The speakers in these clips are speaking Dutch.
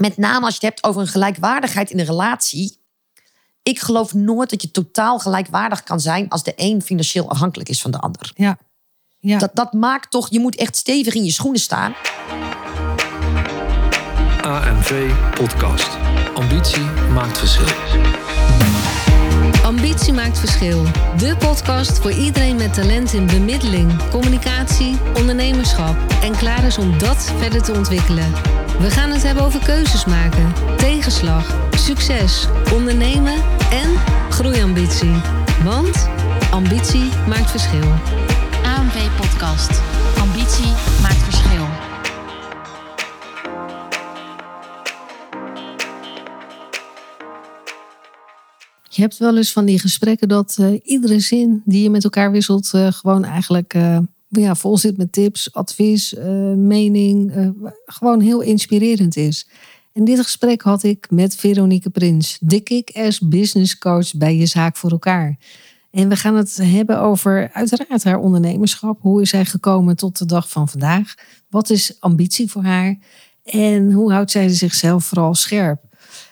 met name als je het hebt over een gelijkwaardigheid in een relatie. Ik geloof nooit dat je totaal gelijkwaardig kan zijn als de een financieel afhankelijk is van de ander. Ja. ja. Dat, dat maakt toch, je moet echt stevig in je schoenen staan. AMV Podcast. Ambitie maakt verschil. Ambitie maakt verschil. De podcast voor iedereen met talent in bemiddeling, communicatie, ondernemerschap en klaar is om dat verder te ontwikkelen. We gaan het hebben over keuzes maken, tegenslag, succes, ondernemen en groeiambitie. Want ambitie maakt verschil. AMV Podcast. Ambitie maakt verschil. Je hebt wel eens van die gesprekken dat uh, iedere zin die je met elkaar wisselt, uh, gewoon eigenlijk uh, ja, vol zit met tips, advies, mening. gewoon heel inspirerend is. En dit gesprek had ik met Veronique Prins, de kick-ass business coach bij Je Zaak voor Elkaar. En we gaan het hebben over uiteraard haar ondernemerschap. Hoe is zij gekomen tot de dag van vandaag? Wat is ambitie voor haar? En hoe houdt zij zichzelf vooral scherp?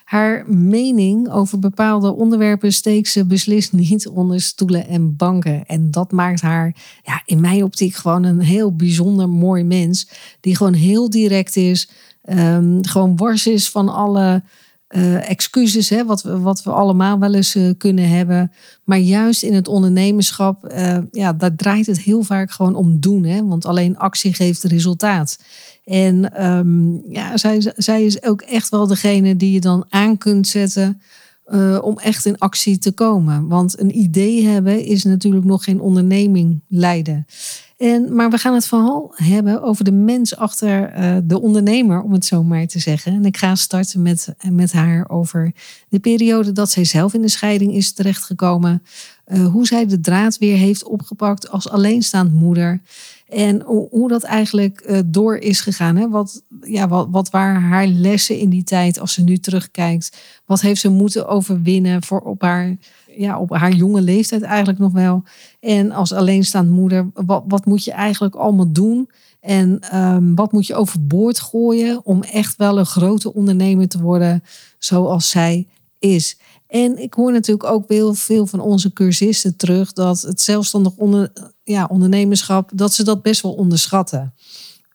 Haar mening over bepaalde onderwerpen steekt ze beslist niet onder stoelen en banken. En dat maakt haar ja, in mijn optiek gewoon een heel bijzonder mooi mens. Die gewoon heel direct is. Um, gewoon wars is van alle uh, excuses, hè, wat, we, wat we allemaal wel eens uh, kunnen hebben. Maar juist in het ondernemerschap, uh, ja, daar draait het heel vaak gewoon om doen. Hè, want alleen actie geeft resultaat. En um, ja, zij, zij is ook echt wel degene die je dan aan kunt zetten om echt in actie te komen. Want een idee hebben is natuurlijk nog geen onderneming leiden. En, maar we gaan het vooral hebben over de mens achter uh, de ondernemer, om het zo maar te zeggen. En ik ga starten met, met haar over de periode dat zij zelf in de scheiding is terechtgekomen. Uh, hoe zij de draad weer heeft opgepakt als alleenstaand moeder. En hoe, dat eigenlijk uh, door is gegaan. Hè? Wat, ja, wat, wat waren haar lessen in die tijd als ze nu terugkijkt? Wat heeft ze moeten overwinnen voor op haar ja, op haar jonge leeftijd eigenlijk nog wel. En als alleenstaand moeder, wat, wat moet je eigenlijk allemaal doen? En um, wat moet je overboord gooien om echt wel een grote ondernemer te worden zoals zij is? En ik hoor natuurlijk ook heel veel van onze cursisten terug dat het zelfstandig ja, ondernemerschap, dat ze dat best wel onderschatten.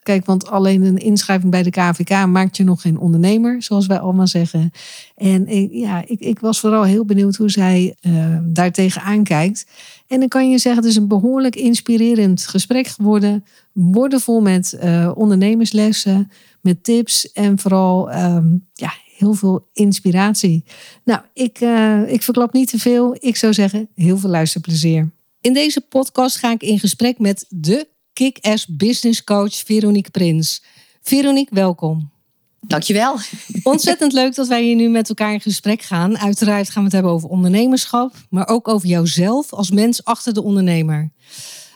Kijk, want alleen een inschrijving bij de KVK maakt je nog geen ondernemer, zoals wij allemaal zeggen. En ik, ja, ik, ik was vooral heel benieuwd hoe zij uh, daartegen aankijkt. En dan kan je zeggen, het is een behoorlijk inspirerend gesprek geworden. Woordenvol met uh, ondernemerslessen, met tips en vooral um, ja, heel veel inspiratie. Nou, ik, uh, ik verklap niet te veel. Ik zou zeggen, heel veel luisterplezier. In deze podcast ga ik in gesprek met de kick-ass business coach Veronique Prins. Veronique, welkom. Dankjewel. Ontzettend leuk dat wij hier nu met elkaar in gesprek gaan. Uiteraard gaan we het hebben over ondernemerschap, maar ook over jouzelf als mens achter de ondernemer.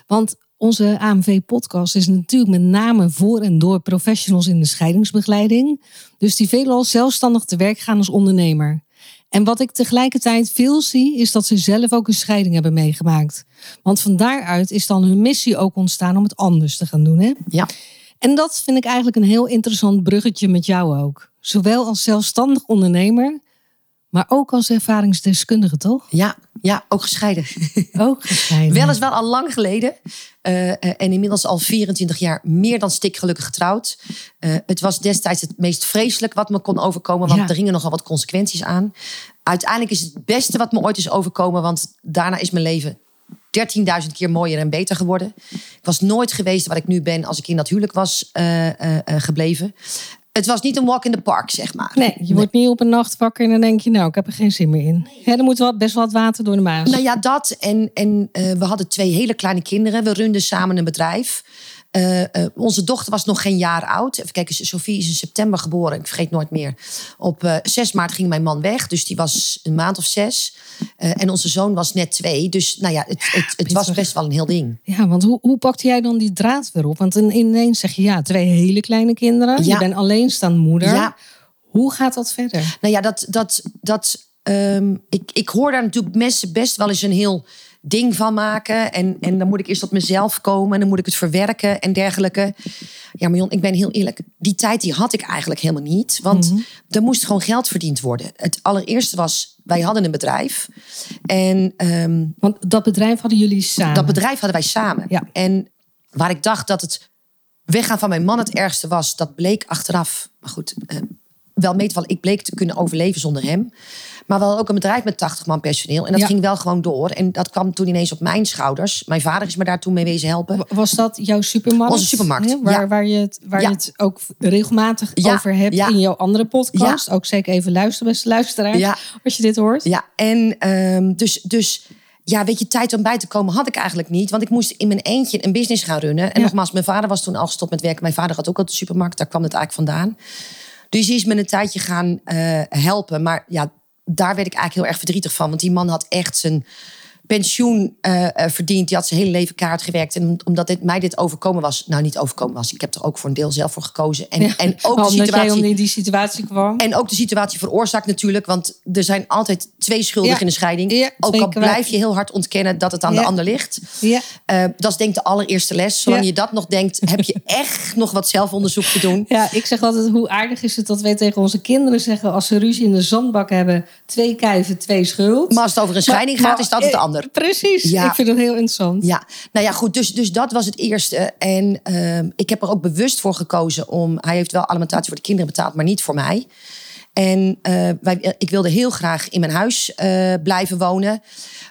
Want onze AMV-podcast is natuurlijk met name voor en door professionals in de scheidingsbegeleiding. Dus die veelal zelfstandig te werk gaan als ondernemer. En wat ik tegelijkertijd veel zie, is dat ze zelf ook een scheiding hebben meegemaakt. Want van daaruit is dan hun missie ook ontstaan om het anders te gaan doen. Hè? Ja. En dat vind ik eigenlijk een heel interessant bruggetje met jou ook. Zowel als zelfstandig ondernemer, maar ook als ervaringsdeskundige, toch? Ja, ja ook gescheiden. Ook gescheiden. Weliswaar al lang geleden. Uh, uh, en inmiddels al 24 jaar meer dan stikgelukkig getrouwd. Uh, het was destijds het meest vreselijk wat me kon overkomen. Want ja. er gingen nogal wat consequenties aan. Uiteindelijk is het het beste wat me ooit is overkomen. Want daarna is mijn leven 13.000 keer mooier en beter geworden. Ik was nooit geweest wat ik nu ben als ik in dat huwelijk was gebleven. Het was niet een walk in the park, zeg maar. Nee, je wordt niet op een nacht wakker en dan denk je, nou, ik heb er geen zin meer in. Ja, er moet wel best wel wat water door de maas. Nou ja, dat. En, en uh, we hadden twee hele kleine kinderen. We runden samen een bedrijf. Uh, uh, onze dochter was nog geen jaar oud. Even kijken, Sophie is in september geboren. Ik vergeet nooit meer. Op uh, 6 maart ging mijn man weg. Dus die was een maand of zes. en onze zoon was net twee. Dus nou ja, het, het, het was best wel een heel ding. Ja, want hoe, hoe pakte jij dan die draad weer op? Want ineens zeg je ja, twee hele kleine kinderen. Ja. Je bent alleenstaand moeder. Ja. Hoe gaat dat verder? Nou ja, dat, dat, dat ehm, ik, ik hoor daar natuurlijk mensen best wel eens een heel ding van maken. En, en dan moet ik eerst tot mezelf komen. En dan moet ik het verwerken en dergelijke. Ja, maar Jon, ik ben heel eerlijk. Die tijd die had ik eigenlijk helemaal niet. Want er moest gewoon geld verdiend worden. Het allereerste was, wij hadden een bedrijf. En ehm, Want dat bedrijf hadden jullie samen. dat bedrijf hadden wij samen. Ja. En waar ik dacht dat het weggaan van mijn man het ergste was, dat bleek achteraf. Maar goed, eh, wel mee te vallen. Ik bleek te kunnen overleven zonder hem. Maar wel ook een bedrijf met 80 man personeel. En dat Ja. ging wel gewoon door. En dat kwam toen ineens op mijn schouders. Mijn vader is me daar toen mee wezen helpen. Wa- Was dat jouw supermarkt? Onze supermarkt? Waar, je het, waar je het ook regelmatig over hebt in jouw andere podcast. Ook zeker even luisteren, beste luisteraars. Ja. Als je dit hoort. Ja, en ehm, dus, dus ja, weet je, tijd om bij te komen had ik eigenlijk niet. Want ik moest in mijn eentje een business gaan runnen. En Ja. nogmaals, mijn vader was toen al gestopt met werken. Mijn vader had ook al de supermarkt, daar kwam het eigenlijk vandaan. Dus die is me een tijdje gaan eh, helpen. Maar ja, daar werd ik eigenlijk heel erg verdrietig van. Want die man had echt zijn pensioen eh, verdiend. Die had zijn hele leven kaart gewerkt. En omdat dit, mij dit overkomen was, nou niet overkomen was. Ik heb er ook voor een deel zelf voor gekozen. En, Ja. en ook de jij situatie... in die situatie kwam. En ook de situatie veroorzaakt natuurlijk. Want er zijn altijd twee schuldigen Ja. in de scheiding. Ja, ook al blijf je heel hard ontkennen dat het aan de ander ligt. ja. Eh, dat is denk ik de allereerste les. Zolang je dat nog denkt, heb je echt nog wat zelfonderzoek te doen. ja, ik zeg altijd, hoe aardig is het dat wij tegen onze kinderen zeggen... als ze ruzie in de zandbak hebben, twee kijven, twee schuld. Maar als het over een scheiding Maar- gaat, is dat het de eh, ander. Precies, Ja. ik vind het heel interessant. Ja, nou ja, goed. Dus, dus dat was het eerste. En ehm, ik heb er ook bewust voor gekozen om. Hij heeft wel alimentatie voor de kinderen betaald, maar niet voor mij. En eh, wij, ik wilde heel graag in mijn huis eh, blijven wonen.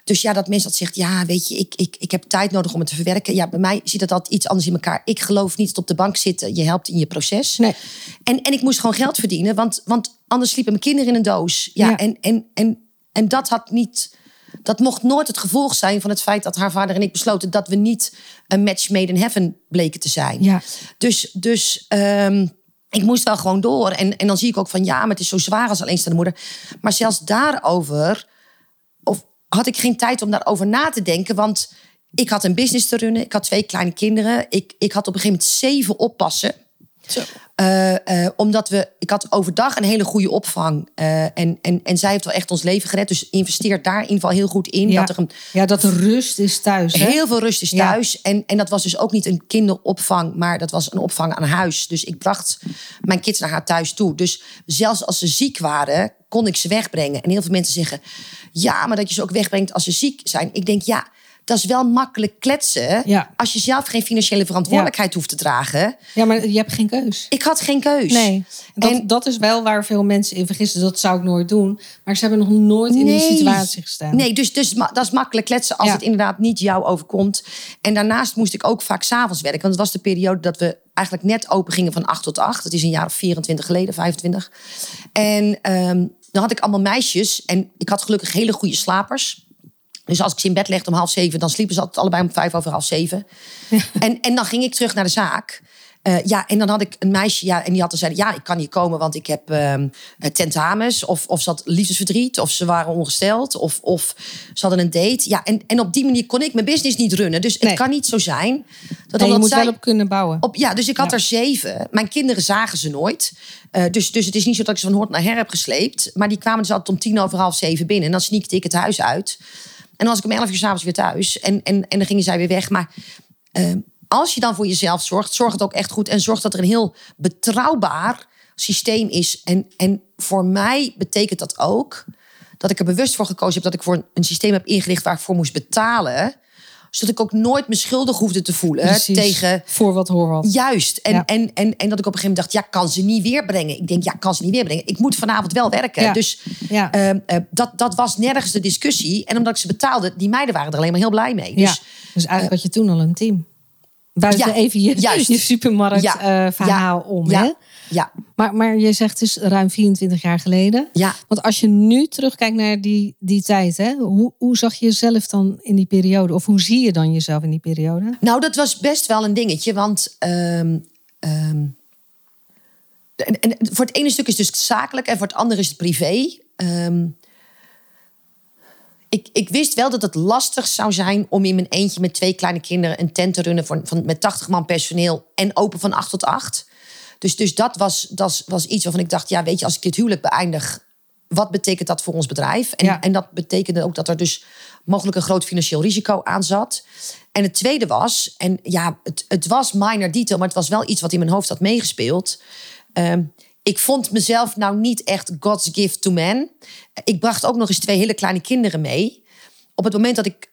Dus ja, dat mensen dat zegt, ja, weet je, ik, ik, ik heb tijd nodig om het te verwerken. Ja, bij mij zit dat altijd iets anders in elkaar. Ik geloof niet dat op de bank zitten, je helpt in je proces. Nee. En, en ik moest gewoon geld verdienen, want, want anders sliepen mijn kinderen in een doos. Ja, Ja. En, en, en, en dat had niet. Dat mocht nooit het gevolg zijn van het feit dat haar vader en ik besloten dat we niet een match made in heaven bleken te zijn. Ja. Dus, dus ehm, ik moest wel gewoon door. En, en dan zie ik ook van ja, maar het is zo zwaar als alleenstaande moeder. Maar zelfs daarover of had ik geen tijd om daarover na te denken. Want ik had een business te runnen. Ik had twee kleine kinderen. Ik, ik had op een gegeven moment zeven oppassen. Eh, eh, omdat we, ik had overdag een hele goede opvang. Eh, en, en, en zij heeft wel echt ons leven gered. Dus investeert daar in ieder geval heel goed in. Ja. Dat er een, ja, dat er rust is thuis. Hè? Heel veel rust is Ja. thuis. En, en dat was dus ook niet een kinderopvang, maar dat was een opvang aan huis. Dus ik bracht mijn kids naar haar thuis toe. Dus zelfs als ze ziek waren, kon ik ze wegbrengen. En heel veel mensen zeggen, ja, maar dat je ze ook wegbrengt als ze ziek zijn. Ik denk, ja, dat is wel makkelijk kletsen. Ja. Als je zelf geen financiële verantwoordelijkheid hoeft te dragen. Ja, maar je hebt geen keus. Ik had geen keus. Nee, dat, En- dat is wel waar veel mensen in vergissen. Dat zou ik nooit doen. Maar ze hebben nog nooit in die situatie gestaan. Nee, dus, dus dat is makkelijk kletsen als Ja. het inderdaad niet jou overkomt. En daarnaast moest ik ook vaak s'avonds werken. Want het was de periode dat we eigenlijk net open gingen van 8 tot 8. Dat is een jaar of 24 geleden, 25. En ehm, dan had ik allemaal meisjes. En ik had gelukkig hele goede slapers. Dus als ik ze in bed legde om half zeven, dan sliepen ze altijd allebei om vijf over half zeven. En, en dan ging ik terug naar de zaak. Eh, ja, en dan had ik een meisje, ja, en die had zei, ja, ik kan niet komen, want ik heb ehm, eh, tentamens, of, of ze had liefdesverdriet, of ze waren ongesteld, of, of ze hadden een date. Ja, en, en op die manier kon ik mijn business niet runnen. Dus Nee. het kan niet zo zijn dat Nee, je moet zij wel op kunnen bouwen. op, ja, dus ik had Ja. er zeven. Mijn kinderen zagen ze nooit. Eh, dus, dus het is niet zo dat ik ze van hoort naar her heb gesleept. Maar die kwamen dus altijd om tien over half zeven binnen. En dan sneakte ik het huis uit. En was ik om elf uur s'avonds weer thuis. En, en, en dan gingen zij weer weg. Maar eh, als je dan voor jezelf zorgt, zorg het ook echt goed. En zorg dat er een heel betrouwbaar systeem is. En, en voor mij betekent dat ook dat ik er bewust voor gekozen heb dat ik voor een, een systeem heb ingericht waar ik voor moest betalen. Zodat ik ook nooit me schuldig hoefde te voelen Precies. tegen Voor wat hoor wat. Juist. En, Ja. en, en, en dat ik op een gegeven moment dacht, ja, kan ze niet weer brengen. Ik denk, ja, kan ze niet weer brengen. Ik moet vanavond wel werken. Ja. Dus Ja. ehm, eh, dat, dat was nergens de discussie. En omdat ik ze betaalde, die meiden waren er alleen maar heel blij mee. Dus Dus eigenlijk had je toen al een team. Buiten Ja, even je, juist. je supermarkt Ja. eh, verhaal Ja. om. Hè? ja, Maar, maar je zegt is ruim 24 jaar geleden. ja. Want als je nu terugkijkt naar die, die tijd, hè, hoe, hoe zag je jezelf dan in die periode? Of hoe zie je dan jezelf in die periode? Nou, dat was best wel een dingetje. Want ehm, ehm, en, en voor het ene stuk is het dus zakelijk en voor het andere is het privé. Ehm, ik, ik wist wel dat het lastig zou zijn om in mijn eentje met twee kleine kinderen een tent te runnen van, van, met 80 man personeel en open van 8 tot 8. Dus, dus dat was, dat was iets waarvan ik dacht, ja, weet je, als ik dit huwelijk beëindig, wat betekent dat voor ons bedrijf? En, Ja. en dat betekende ook dat er dus mogelijk een groot financieel risico aan zat. En het tweede was, en ja, het, het was minor detail, maar het was wel iets wat in mijn hoofd had meegespeeld. Ehm, ik vond mezelf nou niet echt God's gift to man. Ik bracht ook nog eens twee hele kleine kinderen mee. Op het moment dat ik,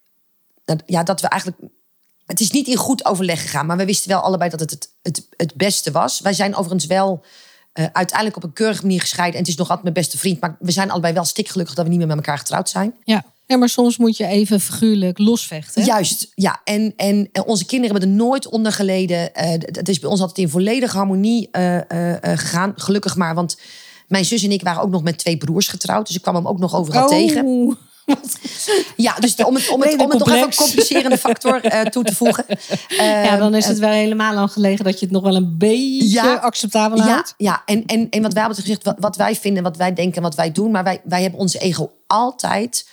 ja, dat we eigenlijk het is niet in goed overleg gegaan, maar we wisten wel allebei dat het het, het, het beste was. Wij zijn overigens wel eh, uiteindelijk op een keurige manier gescheiden. En het is nog altijd mijn beste vriend. Maar we zijn allebei wel stikgelukkig dat we niet meer met elkaar getrouwd zijn. Ja. Ja, maar soms moet je even figuurlijk losvechten. hè? Juist, ja. En, en onze kinderen hebben er nooit onder geleden. Eh, het is bij ons altijd in volledige harmonie eh, eh, gegaan. Gelukkig maar, want mijn zus en ik waren ook nog met twee broers getrouwd. Dus ik kwam hem ook nog overal tegen. Oh, Ja, dus om het, om het, om het nog even een complicerende factor toe te voegen. ja, dan is Ehm, het wel helemaal aan gelegen dat je het nog wel een beetje Ja. acceptabel Ja, houdt. ja. En, en, en wat wij hebben gezegd, wat, wat wij vinden, wat wij denken, wat wij doen. Maar wij, wij hebben onze ego altijd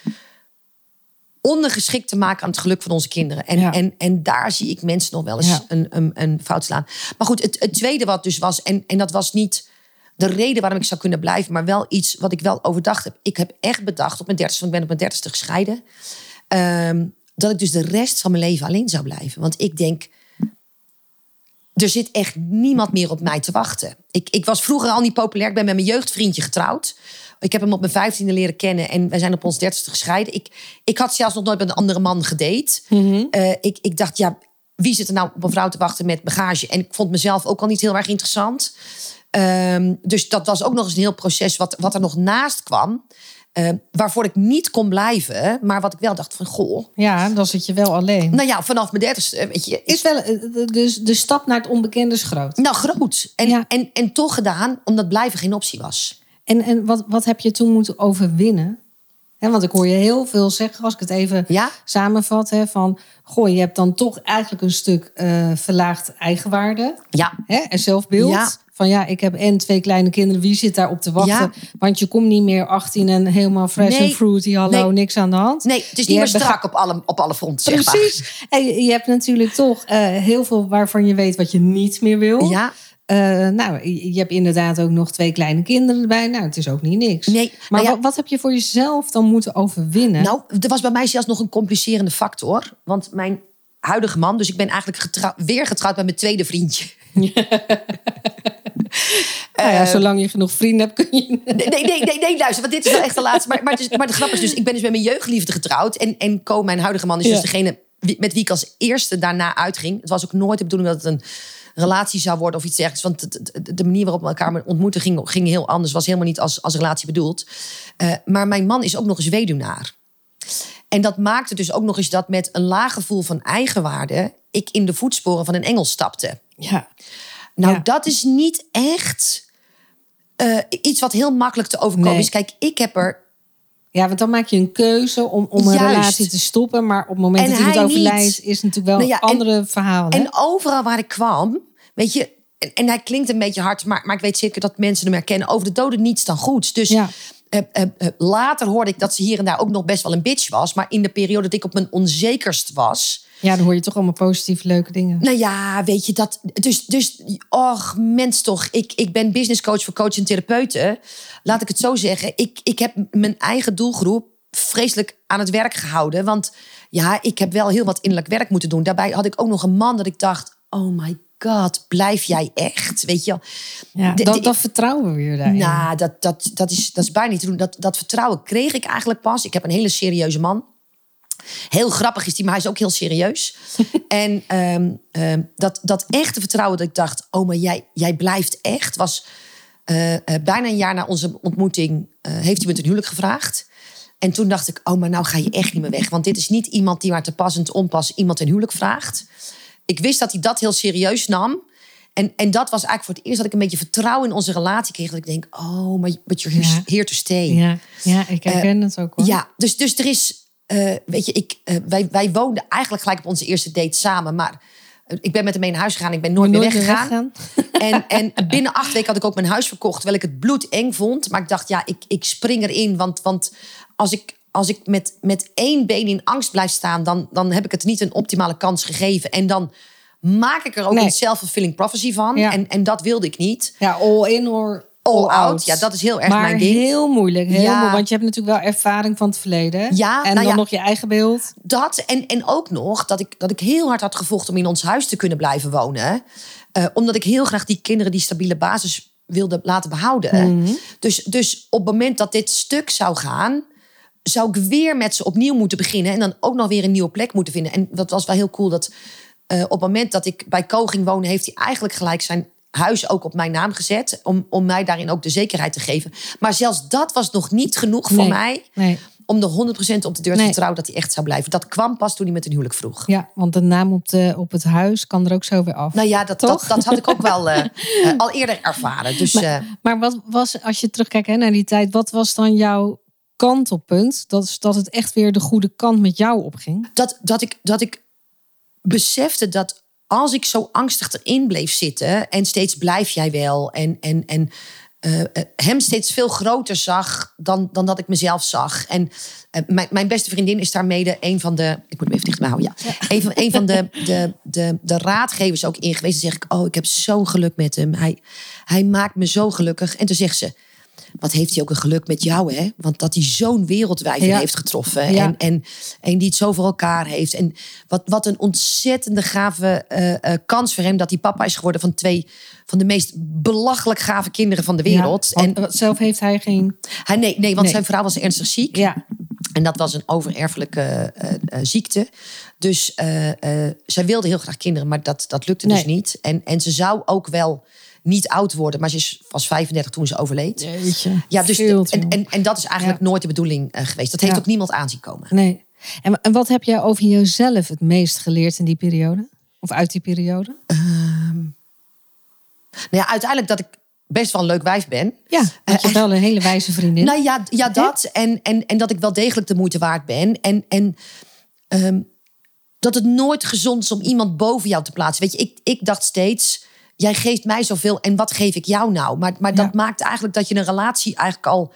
ondergeschikt te maken aan het geluk van onze kinderen. En, Ja. en, en daar zie ik mensen nog wel eens Ja. een, een, een fout slaan. Maar goed, het, het tweede wat dus was, en, en dat was niet de reden waarom ik zou kunnen blijven, maar wel iets wat ik wel overdacht heb. Ik heb echt bedacht op mijn dertigste, want ik ben op mijn dertigste gescheiden, ehm, dat ik dus de rest van mijn leven alleen zou blijven. Want ik denk, er zit echt niemand meer op mij te wachten. Ik, ik was vroeger al niet populair. Ik ben met mijn jeugdvriendje getrouwd. Ik heb hem op mijn vijftiende leren kennen en wij zijn op ons dertigste gescheiden. Ik, ik had zelfs nog nooit met een andere man gedate. Eh, ik, ik dacht, ja, wie zit er nou op een vrouw te wachten met bagage? En ik vond mezelf ook al niet heel erg interessant. Ehm, dus dat was ook nog eens een heel proces wat, wat er nog naast kwam. Eh, waarvoor ik niet kon blijven. Maar wat ik wel dacht van, goh. Ja, dan zit je wel alleen. Nou ja, vanaf mijn dertigste, weet je, is wel, eh, de, de, de stap naar het onbekende is groot. Nou, groot. En, Ja. en, en toch gedaan, omdat blijven geen optie was. En, en wat, wat heb je toen moeten overwinnen? Want ik hoor je heel veel zeggen, als ik het even Ja? samenvat, van goh, je hebt dan toch eigenlijk een stuk eh, verlaagd eigenwaarde Ja. en zelfbeeld. Ja. Van ja, ik heb en twee kleine kinderen, wie zit daar op te wachten? Ja. Want je komt niet meer 18 en helemaal fresh Nee. en fruity, hallo, Nee. niks aan de hand. Nee, het is Je niet meer hebt strak op alle, op alle fronten, zeg maar. Precies. En je, je hebt natuurlijk toch eh, heel veel waarvan je weet wat je niet meer wil. Ja, Eh, nou, je hebt inderdaad ook nog twee kleine kinderen erbij. Nou, het is ook niet niks. Nee, maar ja- wat, wat heb je voor jezelf dan moeten overwinnen? nou, er was bij mij zelfs nog een complicerende factor. Want mijn huidige man, dus ik ben eigenlijk getrou- weer getrouwd met mijn tweede vriendje. Nou ja, eh, zolang je genoeg vrienden hebt, kun je... Nee, nee, nee, nee, luister, want dit is wel echt de laatste. Maar, maar, het is, maar de grap is dus, ik ben dus met mijn jeugdliefde getrouwd. En, en Co, mijn huidige man, is Ja. dus degene met wie ik als eerste daarna uitging. Het was ook nooit de bedoeling dat het een relatie zou worden of iets dergelijks. Want het- het- de manier waarop we elkaar ontmoeten ging, ging heel anders. Was helemaal niet als, als relatie bedoeld. Eh, maar mijn man is ook nog eens weduwnaar. En dat maakte dus ook nog eens dat met een laag gevoel van eigenwaarde... ik in de voetsporen van een engel stapte. Ja. Nou, Ja. dat is niet echt eh, iets wat heel makkelijk te overkomen Nee. is. Kijk, ik heb er. ja, want dan maak je een keuze om, om een Juist. relatie te stoppen. Maar op het moment En dat iemand hij overlijdt, is het natuurlijk wel Nou ja, een en- andere verhaal. hè? En overal waar ik kwam, weet je. En, en hij klinkt een beetje hard, maar, maar ik weet zeker dat mensen hem herkennen. Over de doden niets dan goeds. Dus Ja. eh, eh, eh, later hoorde ik dat ze hier en daar ook nog best wel een bitch was. Maar in de periode dat ik op mijn onzekerst was. ja, dan hoor je toch allemaal positieve, leuke dingen. Nou ja, weet je dat. Dus, dus och, mens toch. Ik, ik ben business coach voor coach en therapeuten. Laat ik het zo zeggen. Ik, ik heb mijn eigen doelgroep vreselijk aan het werk gehouden. Want ja, ik heb wel heel wat innerlijk werk moeten doen. Daarbij had ik ook nog een man dat ik dacht: oh my god, blijf jij echt? Weet je. Ja, De- dat, de- dat vertrouwen weer daarin. Nou, dat, dat, dat, is, dat is bijna niet te doen. Dat, dat vertrouwen kreeg ik eigenlijk pas. Ik heb een hele serieuze man. Heel grappig is die, maar hij is ook heel serieus. en ehm, ehm, dat, dat echte vertrouwen dat ik dacht... oh, maar jij, jij blijft echt... was eh, eh, bijna een jaar na onze ontmoeting... eh, heeft hij me ten huwelijk gevraagd. En toen dacht ik, oh, maar nou ga je echt niet meer weg. Want dit is niet iemand die maar te pas en te onpas... iemand ten huwelijk vraagt. Ik wist dat hij dat heel serieus nam... En, en dat was eigenlijk voor het eerst dat ik een beetje vertrouwen in onze relatie kreeg. Dat ik denk, oh, maar but you're Ja. here to stay. Ja, ja ik herken het ook hoor. Ja, dus, dus er is, eh, weet je, ik, eh, wij, wij woonden eigenlijk gelijk op onze eerste date samen. Maar eh, ik ben met hem mee naar huis gegaan. Ik ben nooit, Nooit meer weggegaan. En, en binnen acht weken had ik ook mijn huis verkocht. Terwijl ik het bloedeng vond. Maar ik dacht, ja, ik, ik spring erin. Want, want als ik, als ik met, met één been in angst blijf staan... Dan, dan heb ik het niet een optimale kans gegeven. En dan maak ik er ook Nee. een self-fulfilling prophecy van. Ja. En, en dat wilde ik niet. Ja, all in or all out. Ja, dat is heel erg maar mijn ding. heel moeilijk. Heel Ja. moeilijk, want je hebt natuurlijk wel ervaring van het verleden. Ja, en nou dan ja. nog je eigen beeld. Dat en, en ook nog dat ik, dat ik heel hard had gevochten om in ons huis te kunnen blijven wonen. Eh, omdat ik heel graag die kinderen die stabiele basis wilde laten behouden. Mhm. Dus, dus op het moment dat dit stuk zou gaan, zou ik weer met ze opnieuw moeten beginnen. En dan ook nog weer een nieuwe plek moeten vinden. En dat was wel heel cool dat eh, op het moment dat ik bij Ko ging wonen, heeft hij eigenlijk gelijk zijn huis ook op mijn naam gezet. Om, om mij daarin ook de zekerheid te geven. Maar zelfs dat was nog niet genoeg voor Nee. mij Nee. om er 100% op de deur te vertrouwen dat hij echt zou blijven. Dat kwam pas toen hij met een huwelijk vroeg. Ja, want de naam op, de, op het huis kan er ook zo weer af. Nou ja, dat, dat, dat had ik ook wel eh, eh, al eerder ervaren. Dus eh, Maar wat was, als je terugkijkt hè, naar die tijd, wat was dan jouw kantelpunt? Dat, is dat het echt weer de goede kant met jou opging? dat, dat, ik, dat ik besefte dat als ik zo angstig erin bleef zitten... en steeds blijf jij wel en, en, en eh, eh, hem steeds veel groter zag dan, dan dat ik mezelf zag. En eh, mijn, mijn beste vriendin is daarmee een van de... Ik moet hem even dichtbij houden, ja. Een van, een van de, de, de, de raadgevers ook in geweest. Dan zeg ik, oh, ik heb zo'n geluk met hem. Hij, hij maakt me zo gelukkig. En toen zegt ze... Wat heeft hij ook een geluk met jou, hè? Want dat hij zo'n wereldwijver Ja. heeft getroffen. Ja. En, en, en die het zo voor elkaar heeft. En wat, wat een ontzettende gave eh, eh, kans voor hem... dat hij papa is geworden van twee van de meest belachelijk gave kinderen van de wereld. Ja, en zelf heeft hij geen... hij, nee, nee, want Nee. zijn vrouw was ernstig ziek. Ja, En dat was een overerfelijke eh, ziekte. Dus zij wilde heel graag kinderen, maar dat, dat lukte dus niet. En, en ze zou ook wel niet oud worden, maar ze is, was 35 toen ze overleed. jeetje. Ja, dus en, en, en dat is eigenlijk nooit de bedoeling eh, geweest. Dat heeft Ja. ook niemand aanzien komen. Nee. En, en wat heb jij over jezelf het meest geleerd in die periode? Of uit die periode? Nou ja, uiteindelijk dat ik best wel een leuk wijf ben. Ja, want je hebt wel een hele wijze vriendin. Nou ja, ja dat. En, en, en dat ik wel degelijk de moeite waard ben. En, en ehm, dat het nooit gezond is om iemand boven jou te plaatsen. Weet je, ik, ik dacht steeds, jij geeft mij zoveel en wat geef ik jou nou? Maar, maar Ja. dat maakt eigenlijk dat je een relatie eigenlijk al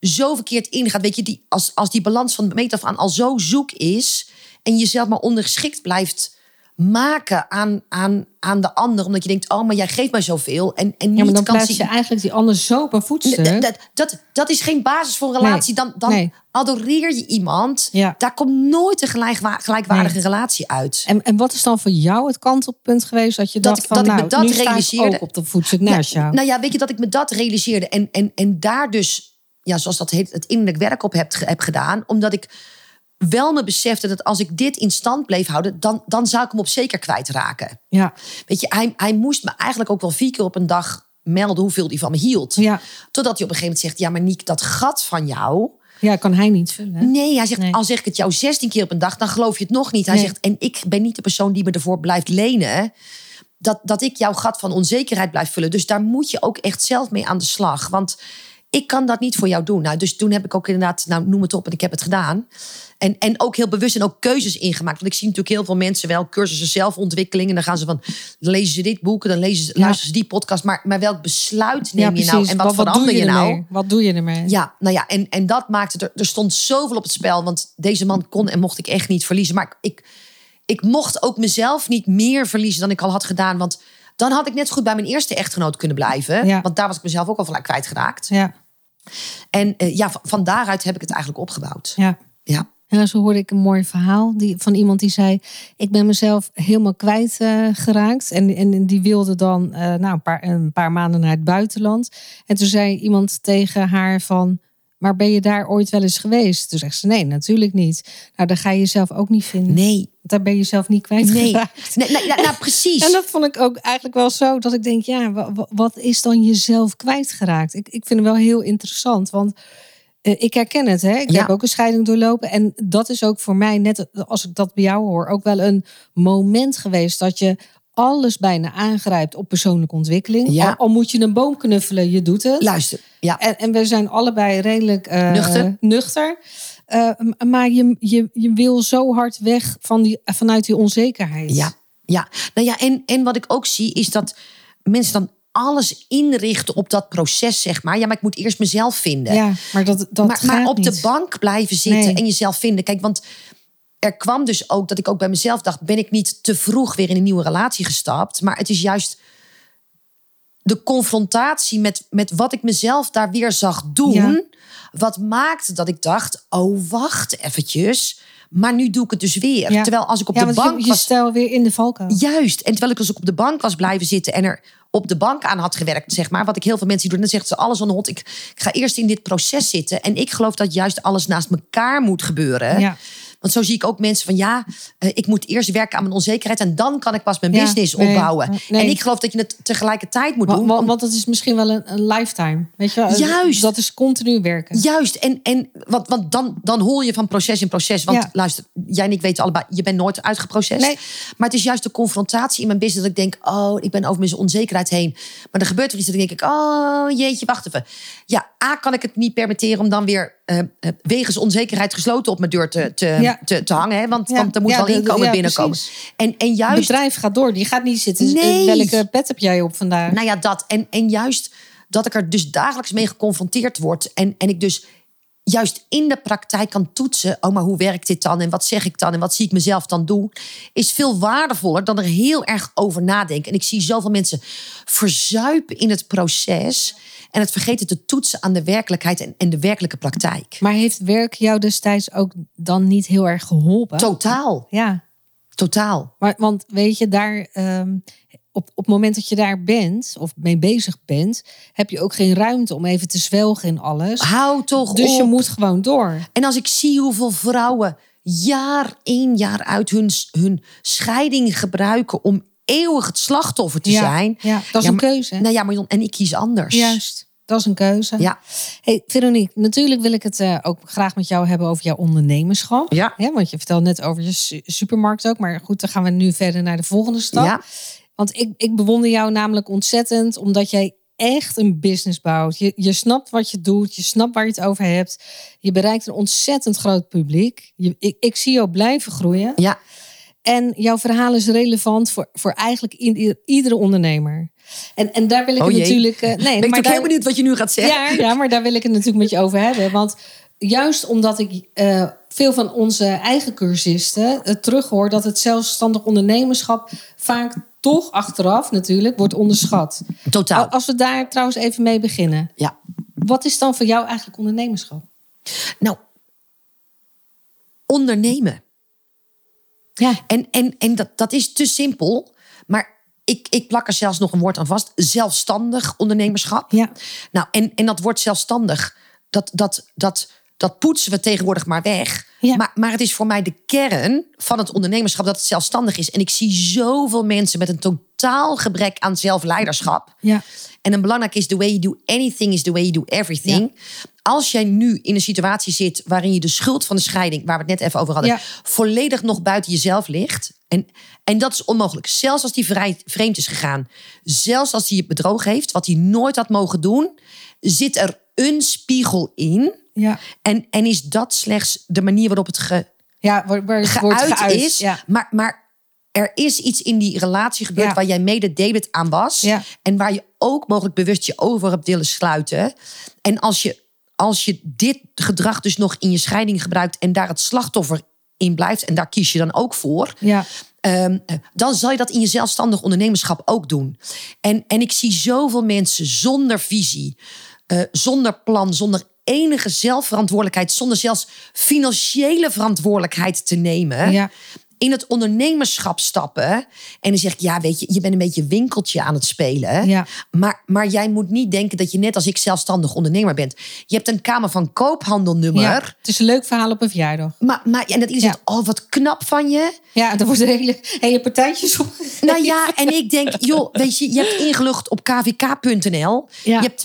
zo verkeerd ingaat. Weet je, die, als, als die balans van meet af aan al zo zoek is... en je jezelf maar ondergeschikt blijft maken aan, aan, aan de ander... omdat je denkt, oh, maar jij geeft mij zoveel... en, en niet ja, maar dan kan plaats zien... je eigenlijk die ander zo op een voetstuk. Dat, dat, dat, is geen basis voor een relatie. Dan, dan nee. adoreer je iemand. Ja. Daar komt nooit een gelijkwa- gelijkwaardige Nee. relatie uit. En, en wat is dan voor jou het kantelpunt geweest dat je Dat dacht ik- van dat ik me nou, dat nu sta ik realiseerde. ook op de voetstuk naast jou. Nou ja, weet je dat ik me dat realiseerde. En, en, en daar dus, ja, zoals dat heet, het innerlijk werk op heb, heb gedaan. Omdat ik wel me besefte dat als ik dit in stand bleef houden... dan, dan zou ik hem op zeker kwijtraken. Ja, Weet je, hij, hij moest me eigenlijk ook wel vier keer op een dag melden... hoeveel hij van me hield. ja. Totdat hij op een gegeven moment zegt... ja, maar Niek, dat gat van jou... ja, kan hij niet vullen. hè? Nee, hij zegt, Nee. al zeg ik het jou 16 keer op een dag, dan geloof je het nog niet. Hij Nee. zegt, en ik ben niet de persoon die me ervoor blijft lenen. Dat, dat ik jouw gat van onzekerheid blijf vullen. Dus daar moet je ook echt zelf mee aan de slag. Want ik kan dat niet voor jou doen. Nou, dus toen heb ik ook inderdaad, nou noem het op, en ik heb het gedaan. En, en ook heel bewust en ook keuzes ingemaakt. Want ik zie natuurlijk heel veel mensen wel cursussen zelfontwikkeling. En dan gaan ze van, dan lezen ze dit boek, dan lezen Ja. luisteren ze die podcast. Maar, maar welk besluit neem ja, je nou? En wat, verander je, nou? Wat doe je ermee? Ja, nou ja, en, en dat maakte er. Er stond zoveel op het spel. Want deze man kon en mocht ik echt niet verliezen. Maar ik, ik mocht ook mezelf niet meer verliezen dan ik al had gedaan. Want dan had ik net zo goed bij mijn eerste echtgenoot kunnen blijven. Ja. Want daar was ik mezelf ook al van kwijtgeraakt. Ja, En eh, ja, van, van daaruit heb ik het eigenlijk opgebouwd. ja. Ja. En zo hoorde ik een mooi verhaal die, van iemand die zei: Ik ben mezelf helemaal kwijtgeraakt. geraakt en, en die wilde dan eh, nou, een, paar, een paar maanden naar het buitenland. En toen zei iemand tegen haar: van, Maar ben je daar ooit wel eens geweest? Toen zegt ze: Nee, natuurlijk niet. Nou, dan ga je jezelf ook niet vinden. Nee, daar ben je zelf niet nee. kwijtgeraakt. nee nou, nou, nou, precies. En dat vond ik ook eigenlijk wel zo. Dat ik denk, ja, wa- wa- wat is dan jezelf kwijtgeraakt? Ik, ik vind het wel heel interessant. Want eh, ik herken het. Hè? Ik Ja. heb ook een scheiding doorlopen. En dat is ook voor mij, net als ik dat bij jou hoor, ook wel een moment geweest dat je alles bijna aangrijpt op persoonlijke ontwikkeling. Ja. Al, al moet je een boom knuffelen, je doet het. Luister, ja. En, en we zijn allebei redelijk eh, Nuchter. nuchter. Eh, maar je, je, je wil zo hard weg van die, vanuit die onzekerheid. Ja, ja. Nou ja, en, en wat ik ook zie is dat mensen dan alles inrichten op dat proces, zeg maar. Ja, maar ik moet eerst mezelf vinden. Ja, maar dat, dat maar, op de bank blijven zitten Nee. en jezelf vinden. Kijk, want er kwam dus ook dat ik ook bij mezelf dacht: ben ik niet te vroeg weer in een nieuwe relatie gestapt? Maar het is juist de confrontatie met, met wat ik mezelf daar weer zag doen. Ja. Wat maakte dat ik dacht, oh wacht eventjes. Maar nu doe ik het dus weer. Ja. Terwijl als ik op ja, de bank je, je was... stel weer in de valkuil. Juist. En terwijl ik dus ook op de bank was blijven zitten en er op de bank aan had gewerkt, zeg maar. Wat ik heel veel mensen doen, dan zeggen ze alles aan de hond. Ik, ik ga eerst in dit proces zitten. En ik geloof dat juist alles naast elkaar moet gebeuren. Ja. Want zo zie ik ook mensen van ja, eh, ik moet eerst werken aan mijn onzekerheid en dan kan ik pas mijn Ja, business nee, opbouwen. nee. En ik geloof dat je het tegelijkertijd moet doen. want, want dat is misschien wel een, een lifetime. Weet je wel? Juist. Dat is continu werken. Juist, en, en want, want dan, dan hol je van proces in proces. Want Ja. luister, jij en ik weten allebei, je bent nooit uitgeprocessed. Nee. Maar het is juist de confrontatie in mijn business dat ik denk, oh, ik ben over mijn onzekerheid heen. Maar er gebeurt er iets dat ik denk, oh jeetje, wacht even. Ja, A, kan ik het niet permitteren om dan weer eh, eh, wegens onzekerheid gesloten op mijn deur te, te, Ja. te, te hangen. Hè? Want, Ja. want er moet Ja, wel inkomen binnenkomen. precies. En, en Het juist bedrijf gaat door. Die gaat niet zitten. Nee. Welke pet heb jij op vandaag? Nou ja, dat. En, en juist dat ik er dus dagelijks mee geconfronteerd word. En, en ik dus juist in de praktijk kan toetsen. Oh, maar hoe werkt dit dan? En wat zeg ik dan? En wat zie ik mezelf dan doen? Is veel waardevoller dan er heel erg over nadenken. En ik zie zoveel mensen verzuipen in het proces. En het vergeten te toetsen aan de werkelijkheid en, en de werkelijke praktijk. Maar heeft werk jou destijds ook dan niet heel erg geholpen? Totaal. Ja. Totaal. Maar, want weet je, daar, ehm, op, op het moment dat je daar bent of mee bezig bent, heb je ook geen ruimte om even te zwelgen in alles. Hou toch dus je moet gewoon door. En als ik zie hoeveel vrouwen jaar in jaar uit hun, hun scheiding gebruiken om eeuwig het slachtoffer te ja, zijn. Ja, dat is Ja, een maar- keuze. Nou ja, maar en ik kies anders. Juist, dat is een keuze. Ja. Hey, Veronique, natuurlijk wil ik het eh, ook graag met jou hebben over jouw ondernemerschap. Ja. want je vertelt net over je su- supermarkt ook. Maar goed, dan gaan we nu verder naar de volgende stap. Ja. Want ik, ik bewonder jou namelijk ontzettend, omdat jij echt een business bouwt. Je, je snapt wat je doet, je snapt waar je het over hebt. Je bereikt een ontzettend groot publiek. Je, ik, ik zie jou blijven groeien. Ja. En jouw verhaal is relevant voor, voor eigenlijk iedere ondernemer. En, en daar wil ik Oh het natuurlijk. eh, nee, Ben ik maar ook daar, heel benieuwd wat je nu gaat zeggen. ja, ja, maar daar wil ik het natuurlijk met je over hebben. Want juist omdat ik eh, veel van onze eigen cursisten uh, terughoor dat het zelfstandig ondernemerschap vaak toch achteraf natuurlijk wordt onderschat. Totaal. Als we daar trouwens even mee beginnen. Ja. Wat is dan voor jou eigenlijk ondernemerschap? Nou, ondernemen. Ja. En, en, en dat, dat is te simpel. Maar ik, ik plak er zelfs nog een woord aan vast. Zelfstandig ondernemerschap. Ja. Nou, en, en dat woord zelfstandig, dat, dat, dat, dat poetsen we tegenwoordig maar weg. Ja. Maar, maar het is voor mij de kern van het ondernemerschap dat het zelfstandig is. En ik zie zoveel mensen met een totaal gebrek aan zelfleiderschap. Ja. En een belangrijk is, the way you do anything is the way you do everything. Als jij nu in een situatie zit waarin je de schuld van de scheiding, waar we het net even over hadden, Ja. volledig nog buiten jezelf ligt. En, en dat is onmogelijk. Zelfs als die vreemd is gegaan, zelfs als hij je bedrogen heeft, wat hij nooit had mogen doen, zit er een spiegel in. Ja. En, en is dat slechts de manier waarop het ge, Ja, waar, waar het wordt geuit, geuit. is. Ja. Maar, maar er is iets in die relatie gebeurd Ja. waar jij mede debet aan was. Ja. En waar je ook mogelijk bewust je over hebt willen sluiten. En als je, als je dit gedrag dus nog in je scheiding gebruikt en daar het slachtoffer in blijft, en daar kies je dan ook voor. Ja. Ehm, eh, dan zal je dat in je zelfstandig ondernemerschap ook doen. En, en ik zie zoveel mensen zonder visie, eh, zonder plan, zonder enige zelfverantwoordelijkheid, zonder zelfs financiële verantwoordelijkheid te nemen. Ja. In het ondernemerschap stappen. En dan zeg ik, ja, weet je, je bent een beetje winkeltje aan het spelen. Ja. Maar, maar jij moet niet denken dat je net als ik zelfstandig ondernemer bent. Je hebt een Kamer van Koophandelnummer. ja. Het is een leuk verhaal op een verjaardag. Maar, maar, en dat iedereen Ja. zegt, oh, wat knap van je. Ja, er worden hele, hele partijtjes op. Nou ja, en ik denk, joh, weet je, je hebt ingelogd op kvk.nl. Ja. Je hebt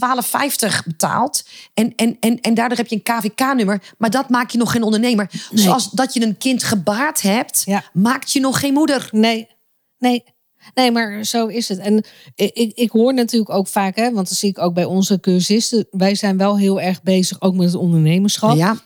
12,50 betaald. En, en, en, en daardoor heb je een KVK-nummer. Maar dat maakt je nog geen ondernemer. Zoals dat je een kind gebaard hebt, Ja. Maakt je nog geen moeder. Nee, nee. Nee, maar zo is het. En ik, ik, ik hoor natuurlijk ook vaak, hè, want dat zie ik ook bij onze cursisten. Wij zijn wel heel erg bezig, ook met het ondernemerschap. Ja,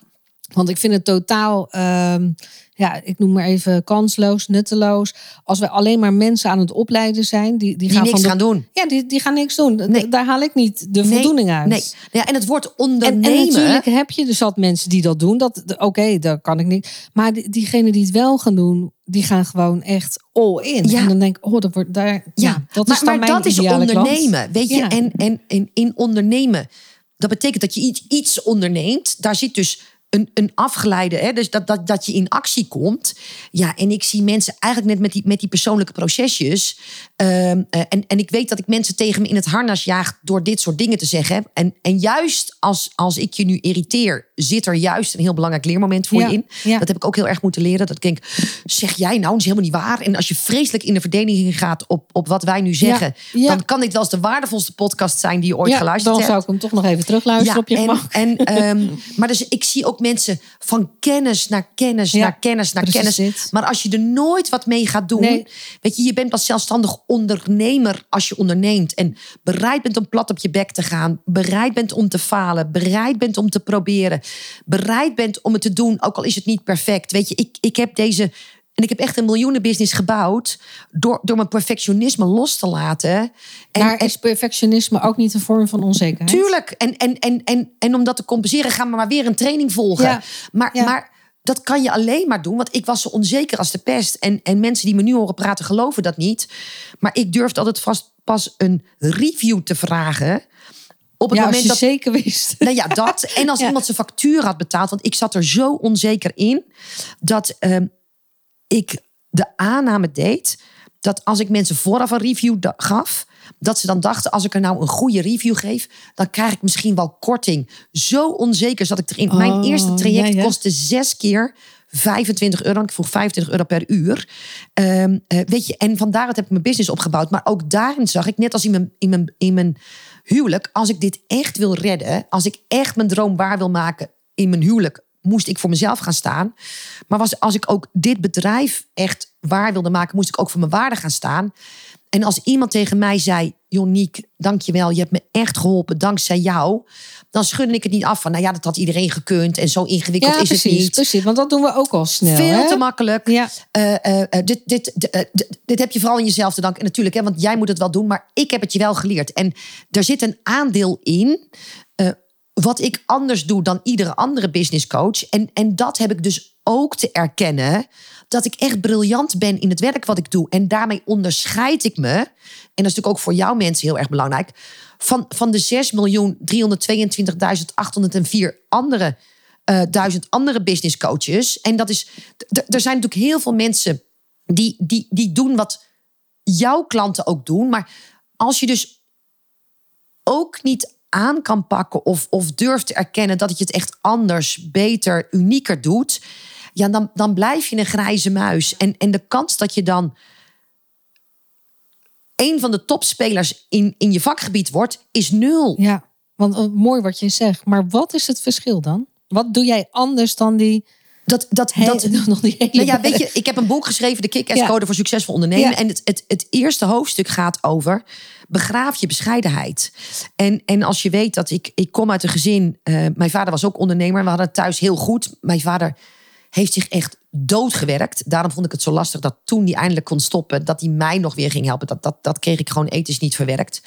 Want ik vind het totaal, ehm, ja, ik noem maar even kansloos, nutteloos. Als we alleen maar mensen aan het opleiden zijn, die, die, Die gaan niks van de- gaan doen. Ja, die, die gaan niks doen. Nee. Daar haal ik niet de Nee, voldoening uit. Nee. Ja, en het woord En, ondernemen. en natuurlijk heb je dus wat mensen die dat doen. Dat, Oké, dat kan ik niet. Maar die, diegenen die het wel gaan doen, die gaan gewoon echt all in. Ja. En dan denk ik, oh, dat wordt daar. Ja, Ja, dat maar, is dan maar mijn dat is klant. ondernemen. Weet je, Ja. en, en, en in ondernemen, dat betekent dat je iets, iets onderneemt. Daar zit dus een, een afgeleide, hè, dus dat, dat, dat je in actie komt. Ja, en ik zie mensen eigenlijk net met die, met die persoonlijke procesjes. ehm, eh, en, en ik weet dat ik mensen tegen me in het harnas jaag door dit soort dingen te zeggen. En, en juist als, als ik je nu irriteer, zit er juist een heel belangrijk leermoment voor Ja, je in. ja. Dat heb ik ook heel erg moeten leren. Dat ik denk, zeg jij nou, dat is helemaal niet waar. En als je vreselijk in de verdediging gaat op, op wat wij nu zeggen, ja. dan kan dit wel eens de waardevolste podcast zijn die je ooit Ja, geluisterd dan hebt. zou ik hem toch nog even terugluisteren op je en, gemak. en, ehm, maar dus ik zie ook mensen van kennis naar kennis Ja, naar kennis naar kennis. Maar als je er nooit wat mee gaat doen. Nee. Weet je, je bent pas zelfstandig ondernemer als je onderneemt. En bereid bent om plat op je bek te gaan. Bereid bent om te falen. Bereid bent om te proberen. Bereid bent om het te doen, ook al is het niet perfect. Weet je, ik, ik heb deze. En ik heb echt een miljoenenbusiness gebouwd. Door, door mijn perfectionisme los te laten. En, maar is perfectionisme ook niet een vorm van onzekerheid? Tuurlijk. En, en, en, en, en om dat te compenseren, gaan we maar weer een training volgen. Ja. Maar, Ja. maar dat kan je alleen maar doen. Want ik was zo onzeker als de pest. En, en mensen die me nu horen praten, geloven dat niet. Maar ik durfde altijd vast pas een review te vragen. Op het Ja, als moment je dat. zeker wist. Nou ja, dat. En als Ja. iemand zijn factuur had betaald. Want ik zat er zo onzeker in. Dat ehm, ik de aanname deed. Dat als ik mensen vooraf een review gaf. Dat ze dan dachten, als ik er nou een goede review geef. Dan krijg ik misschien wel korting. Zo onzeker zat ik erin. Mijn Oh, eerste traject ja, ja. kostte zes keer 25 euro. Ik vroeg 25 euro per uur. Ehm, eh, weet je, en van daaruit heb ik mijn business opgebouwd. Maar ook daarin zag ik, net als in mijn, in mijn, in mijn huwelijk, als ik dit echt wil redden, als ik echt mijn droom waar wil maken in mijn huwelijk, moest ik voor mezelf gaan staan. Maar was, als ik ook dit bedrijf echt waar wilde maken, moest ik ook voor mijn waarde gaan staan. En als iemand tegen mij zei, Joniek, dankjewel, je hebt me echt geholpen dankzij jou. Dan schudde ik het niet af van, nou ja, dat had iedereen gekund en zo ingewikkeld Ja, is het niet. precies. Want dat doen we ook al snel. Veel hè? te makkelijk. Ja. Eh, eh, eh, dit, dit, dit, dit- dit heb je vooral in jezelf te danken. En natuurlijk, hè, want jij moet het wel doen, maar ik heb het je wel geleerd. En er zit een aandeel in. Wat ik anders doe dan iedere andere business coach. En, en dat heb ik dus ook te erkennen. Dat ik echt briljant ben in het werk wat ik doe. En daarmee onderscheid ik me. En dat is natuurlijk ook voor jouw mensen heel erg belangrijk. Van, van de 6.322.804 andere eh, duizend andere business coaches. En dat is. Er zijn natuurlijk heel veel mensen die, die, die doen wat jouw klanten ook doen. Maar als je dus ook niet aan kan pakken of, of durft te erkennen dat je het echt anders, beter, unieker doet. Ja, dan, dan blijf je een grijze muis. En, en de kans dat je dan een van de topspelers in, in je vakgebied wordt, is nul. Ja, want eh, mooi wat je zegt. Maar wat is het verschil dan? Wat doe jij anders dan die... Dat, dat, He- dat, nog die hele Nou ja, weet je, ik heb een boek geschreven, De Kick-Ass Ja. Code voor Succesvol Ondernemen. Ja. En het, het, het eerste hoofdstuk gaat over begraaf je bescheidenheid. En, en als je weet dat ik, ik kom uit een gezin, eh, mijn vader was ook ondernemer, we hadden het thuis heel goed. Mijn vader heeft zich echt doodgewerkt. Daarom vond ik het zo lastig dat toen hij eindelijk kon stoppen, dat hij mij nog weer ging helpen. Dat, dat, dat kreeg ik gewoon ethisch niet verwerkt.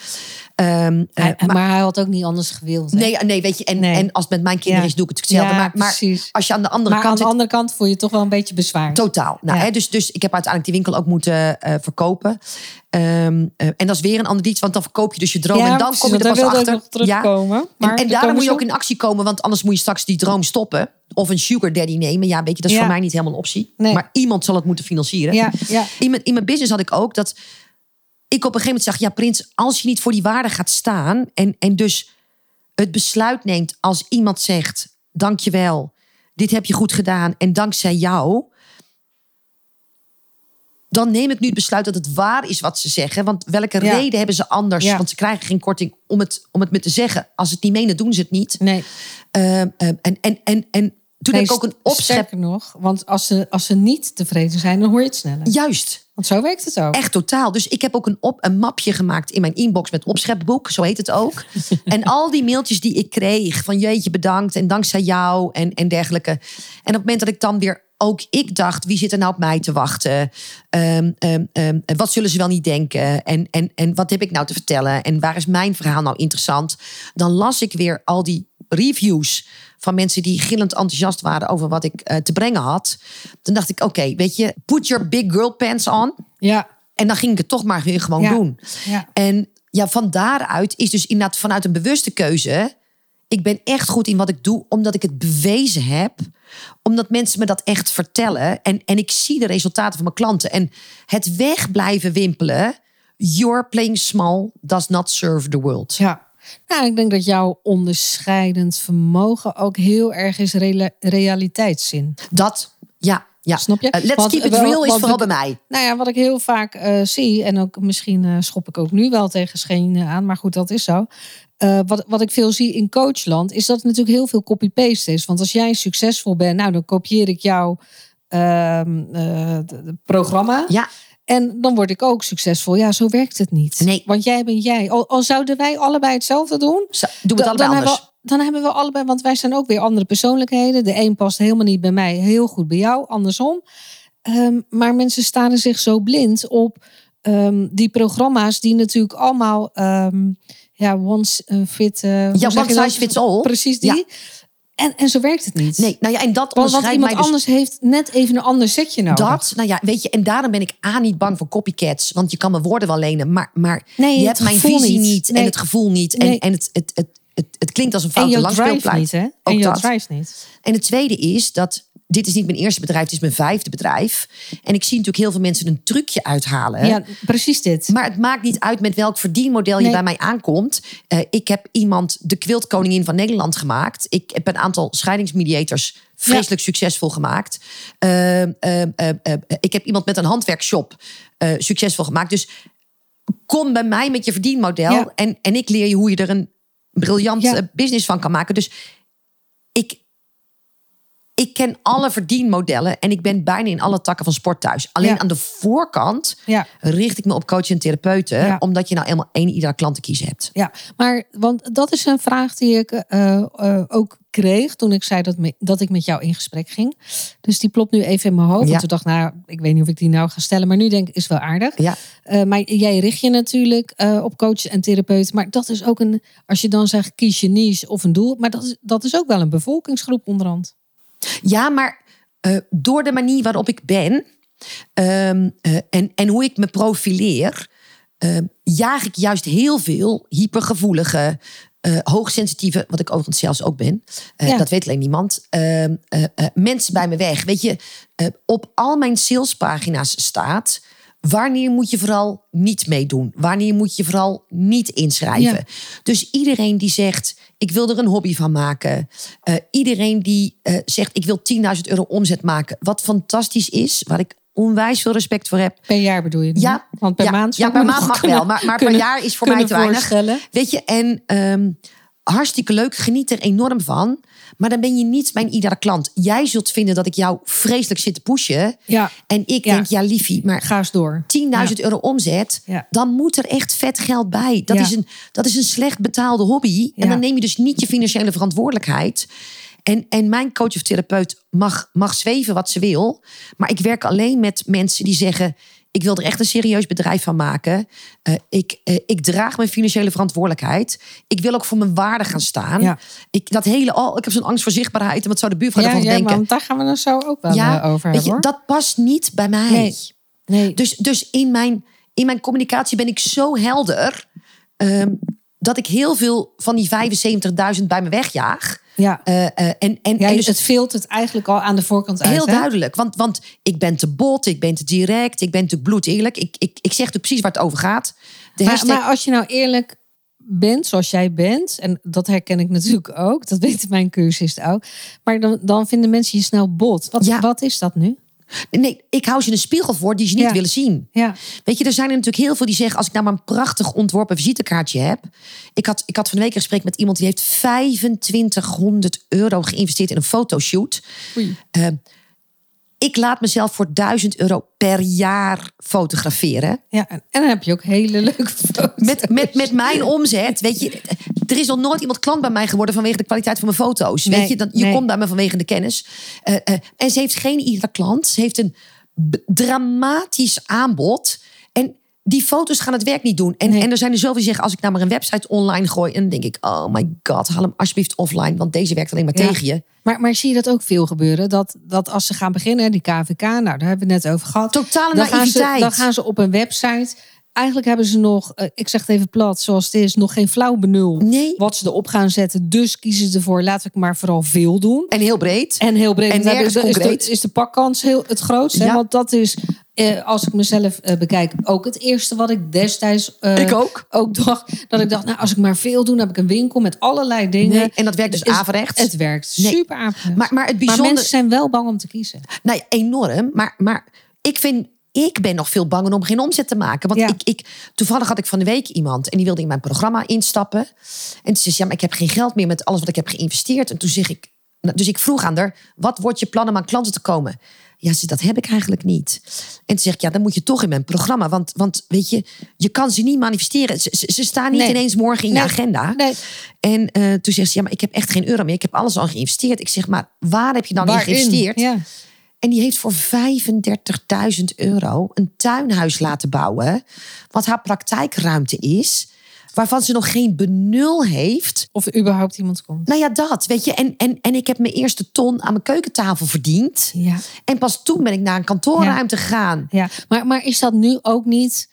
Ehm, eh, Hij- maar, hij had ook niet anders gewild. hè? nee, nee, weet je, en, Nee. en als het met mijn kinderen Ja. is, doe ik het hetzelfde. Ja, maar, maar als je aan de andere Maar aan kant de andere kant voel je toch wel een beetje bezwaar. Totaal. Nou, Ja. hè, dus, dus ik heb uiteindelijk die winkel ook moeten eh, verkopen. Ehm, eh, en dat is weer een ander iets, want dan verkoop je dus je droom. En dan precies, kom je er pas achter. nog terugkomen. Ja. Maar en en daar daarom moet je ook in actie komen, want anders moet je straks die droom stoppen. Of een sugar daddy nemen. Ja, weet je, dat is voor mij niet helemaal een optie. Nee. Maar iemand zal het moeten financieren. Ja, ja. In, mijn, in mijn business had ik ook dat ik op een gegeven moment zag: ja, Prins, als je niet voor die waarde gaat staan en, en dus het besluit neemt als iemand zegt: dankjewel, dit heb je goed gedaan en dankzij jou. Dan neem ik nu het besluit dat het waar is wat ze zeggen. Want welke Ja. reden hebben ze anders? Ja. Want ze krijgen geen korting om het, om het me te zeggen. Als ze het niet menen, doen ze het niet. Nee. Ehm, ehm, en, en, en, en toen Nee, heb ik ook een opschep. Nog, want als ze, als ze niet tevreden zijn, dan hoor je het sneller. Juist. Want zo werkt het ook. Echt totaal. Dus ik heb ook een, op, een mapje gemaakt in mijn inbox met opschepboek. Zo heet het ook. en al die mailtjes die ik kreeg van jeetje bedankt en dankzij jou en, en dergelijke. En op het moment dat ik dan weer ook ik dacht, wie zit er nou op mij te wachten? Ehm, ehm, ehm, wat zullen ze wel niet denken? En, en, en wat heb ik nou te vertellen? En waar is mijn verhaal nou interessant? Dan las ik weer al die reviews van mensen die gillend enthousiast waren over wat ik eh, te brengen had. Dan dacht ik, oké, weet je, put your big girl pants on. Ja, En dan ging ik het toch maar weer gewoon Ja. doen. ja. En ja, van daaruit is dus inderdaad vanuit een bewuste keuze. Ik ben echt goed in wat ik doe, omdat ik het bewezen heb. Omdat mensen me dat echt vertellen. En, en ik zie de resultaten van mijn klanten. En het weg blijven wimpelen. You're playing small does not serve the world. ja. Nou, ik denk dat jouw onderscheidend vermogen ook heel erg is realiteitszin. Dat, ja, ja. Snap je? Eh, let's keep it real is vooral bij mij. Nou ja, wat ik heel vaak eh, zie, en ook misschien eh, schop ik ook nu wel tegen schenen aan, maar goed, dat is zo. Wat, wat ik veel zie in coachland, is dat het natuurlijk heel veel copy-paste is. Want als jij succesvol bent, nou dan kopieer ik jouw ehm, eh, programma. Ja, En dan word ik ook succesvol. Ja, zo werkt het niet. Nee. Want jij bent jij. Al, al zouden wij allebei hetzelfde doen, zo, doen we het dan, allebei dan anders. hebben, we, dan hebben we allebei, want wij zijn ook weer andere persoonlijkheden. De een past helemaal niet bij mij, heel goed bij jou, andersom. Ehm, maar mensen staren zich zo blind op ehm, die programma's die natuurlijk allemaal ehm, ja, one uh, fit. eh, hoe Ja, one size fits all. Precies die. Ja. En, en zo werkt het niet. Nee, nou ja, en dat want, want iemand mij dus anders heeft net even een ander setje nodig. Dat, nou ja, weet je, en daarom ben ik A niet bang voor copycats. Want je kan mijn woorden wel lenen, maar, maar Nee, je hebt mijn visie niet. niet, Nee. en het gevoel niet. Nee. En, en het, het, het, het, het klinkt als een en foute je drive langspeelplaat. niet, hè? En je drive niet. En het tweede is dat dit is niet mijn eerste bedrijf, het is mijn vijfde bedrijf. En ik zie natuurlijk heel veel mensen een trucje uithalen. Ja, precies dit. Maar het maakt niet uit met welk verdienmodel je Nee. bij mij aankomt. Eh, ik heb iemand de quiltkoningin van Nederland gemaakt. Ik heb een aantal scheidingsmediators vreselijk succesvol gemaakt. Eh, eh, eh, eh, ik heb iemand met een handwerkshop eh, succesvol gemaakt. Dus kom bij mij met je verdienmodel. Ja. En, en ik leer je hoe je er een briljant Ja. eh, business van kan maken. Dus ik, ik ken alle verdienmodellen. En ik ben bijna in alle takken van sport thuis. Alleen Ja. aan de voorkant Ja. richt ik me op coaches en therapeuten. Ja. Omdat je nou eenmaal één iedere klant te kiezen hebt. Ja, maar want dat is een vraag die ik eh, eh, ook kreeg toen ik zei dat, me- dat ik met jou in gesprek ging. Dus die plopt nu even in mijn hoofd. Ja. Want toen dacht ik, nou, ik weet niet of ik die nou ga stellen, maar nu denk ik, is wel aardig. Ja. Eh, maar jij richt je natuurlijk op coaches en therapeuten. Maar dat is ook een, als je dan zegt, kies je niche of een doel. Maar dat is, dat is ook wel een bevolkingsgroep onderhand. Ja, maar eh, door de manier waarop ik ben ehm, eh, en, en hoe ik me profileer, ehm, jaag ik juist heel veel hypergevoelige, eh, hoogsensitieve, wat ik overigens zelfs ook ben. Ja. Dat weet alleen niemand. ehm, eh, eh, mensen bij me weg. Weet je, op al mijn salespagina's staat. Wanneer moet je vooral niet meedoen? Wanneer moet je vooral niet inschrijven? Ja. Dus iedereen die zegt, ik wil er een hobby van maken. Eh, iedereen die eh, zegt, ik wil 10.000 euro omzet maken. Wat fantastisch is, waar ik onwijs veel respect voor heb. Per jaar bedoel je? Ja, Want per ja, maand ja, per maand mag kunnen- wel. Maar, maar per jaar is voor mij te weinig. Weet je, en ehm, hartstikke leuk. Geniet er enorm van. Maar dan ben je niet mijn iedere klant. Jij zult vinden dat ik jou vreselijk zit te pushen. Ja, En ik Ja. denk, ja liefie, maar ga eens door. 10.000 euro omzet, dan moet er echt vet geld bij. Dat, is, een, dat is een slecht betaalde hobby. En dan neem je dus niet je financiële verantwoordelijkheid. En, en mijn coach of therapeut mag, mag zweven wat ze wil. Maar ik werk alleen met mensen die zeggen... ik wil er echt een serieus bedrijf van maken. Eh, ik, eh, ik draag mijn financiële verantwoordelijkheid. Ik wil ook voor mijn waarde gaan staan. Ja. Ik, dat hele, oh, ik heb zo'n angst voor zichtbaarheid. En wat zou de buurvrouw Ja, ervan ja, denken? want daar gaan we het zo ook wel eh, over weet hebben. je, hoor. dat past niet bij mij. Nee. Nee. Dus, dus in, mijn, in mijn communicatie ben ik zo helder. ehm, dat ik heel veel van die 75.000 bij me wegjaag. Ja. Eh, eh, en, en, Ja, en dus het veelt het eigenlijk al aan de voorkant uit. heel hè? duidelijk. Want, want ik ben te bot, ik ben te direct, ik ben te bloed eerlijk. Ik, ik, ik zeg natuurlijk precies waar het over gaat. De Maar, hashtag- maar als je nou eerlijk bent zoals jij bent, en dat herken ik natuurlijk ook, dat weten mijn cursisten ook. Maar dan, dan vinden mensen je snel bot. Wat, Ja. wat is dat nu? Nee, ik hou ze een spiegel voor die ze niet Ja. willen zien. Ja, Weet je, er zijn er natuurlijk heel veel die zeggen... als ik nou maar een prachtig ontworpen visitekaartje heb... Ik had, ik had van de week een gesprek met iemand... die heeft 2500 euro geïnvesteerd in een fotoshoot. Eh, ik laat mezelf voor 1000 euro per jaar fotograferen. Ja, en, en dan heb je ook hele leuke foto's. Met, met, met mijn omzet, weet je, er is nog nooit iemand klant bij mij geworden vanwege de kwaliteit van mijn foto's. Nee, weet je, dat, je nee. komt bij me vanwege de kennis. Eh, eh, en ze heeft geen iedere klant. Ze heeft een dramatisch aanbod. En die foto's gaan het werk niet doen. En, Nee. en er zijn er zoveel die zeggen, als ik nou maar een website online gooi, en dan denk ik, oh my god, haal hem alsjeblieft offline, want deze werkt alleen maar Ja. tegen je. Maar, maar zie je dat ook veel gebeuren? Dat, dat als ze gaan beginnen, die KVK, nou daar hebben we het net over gehad. Totale dan gaan, ze, naïviteit. dan gaan ze op een website. Eigenlijk hebben ze nog, eh, ik zeg het even plat, zoals het is, nog geen flauw benul. Nee. Wat ze erop gaan zetten. Dus kiezen ze ervoor, laat ik maar vooral veel doen. En heel breed. En heel breed. En Want dan nergens is, de, concreet. is de pakkans heel het grootste. Ja. Want dat is, eh, als ik mezelf eh, bekijk, ook het eerste wat ik destijds eh, Ik ook. ook dacht. Dat ik dacht, nou, als ik maar veel doe, dan heb ik een winkel met allerlei dingen. Nee, en dat werkt dus Is- averechts. Het werkt Nee. super averechts. Maar, maar het Maar bijzondere... mensen zijn wel bang om te kiezen. Nou ja, enorm. Maar, maar ik vind. Ik ben nog veel banger om geen omzet te maken. Want Ja. ik, ik, toevallig had ik van de week iemand en die wilde in mijn programma instappen. En toen zei ze: Ja, maar ik heb geen geld meer met alles wat ik heb geïnvesteerd. En toen zeg ik. nou, Dus ik vroeg aan haar: Wat wordt je plan om aan klanten te komen? Ja, ze, dat heb ik eigenlijk niet. En toen zeg ik: Ja, dan moet je toch in mijn programma. Want, want weet je, je kan ze niet manifesteren. Ze, ze, ze staan niet Nee. ineens morgen in Nee. je agenda. Nee. En eh, toen zegt ze: Ja, maar ik heb echt geen euro meer. Ik heb alles al geïnvesteerd. Ik zeg: Maar waar heb je dan in geïnvesteerd? Ja. En die heeft voor 35.000 euro een tuinhuis laten bouwen. Wat haar praktijkruimte is. Waarvan ze nog geen benul heeft. Of er überhaupt iemand komt. Nou ja, dat, weet je. En, en, en ik heb mijn eerste ton aan mijn keukentafel verdiend. Ja. En pas toen ben ik naar een kantoorruimte gegaan. Ja, maar, maar is dat nu ook niet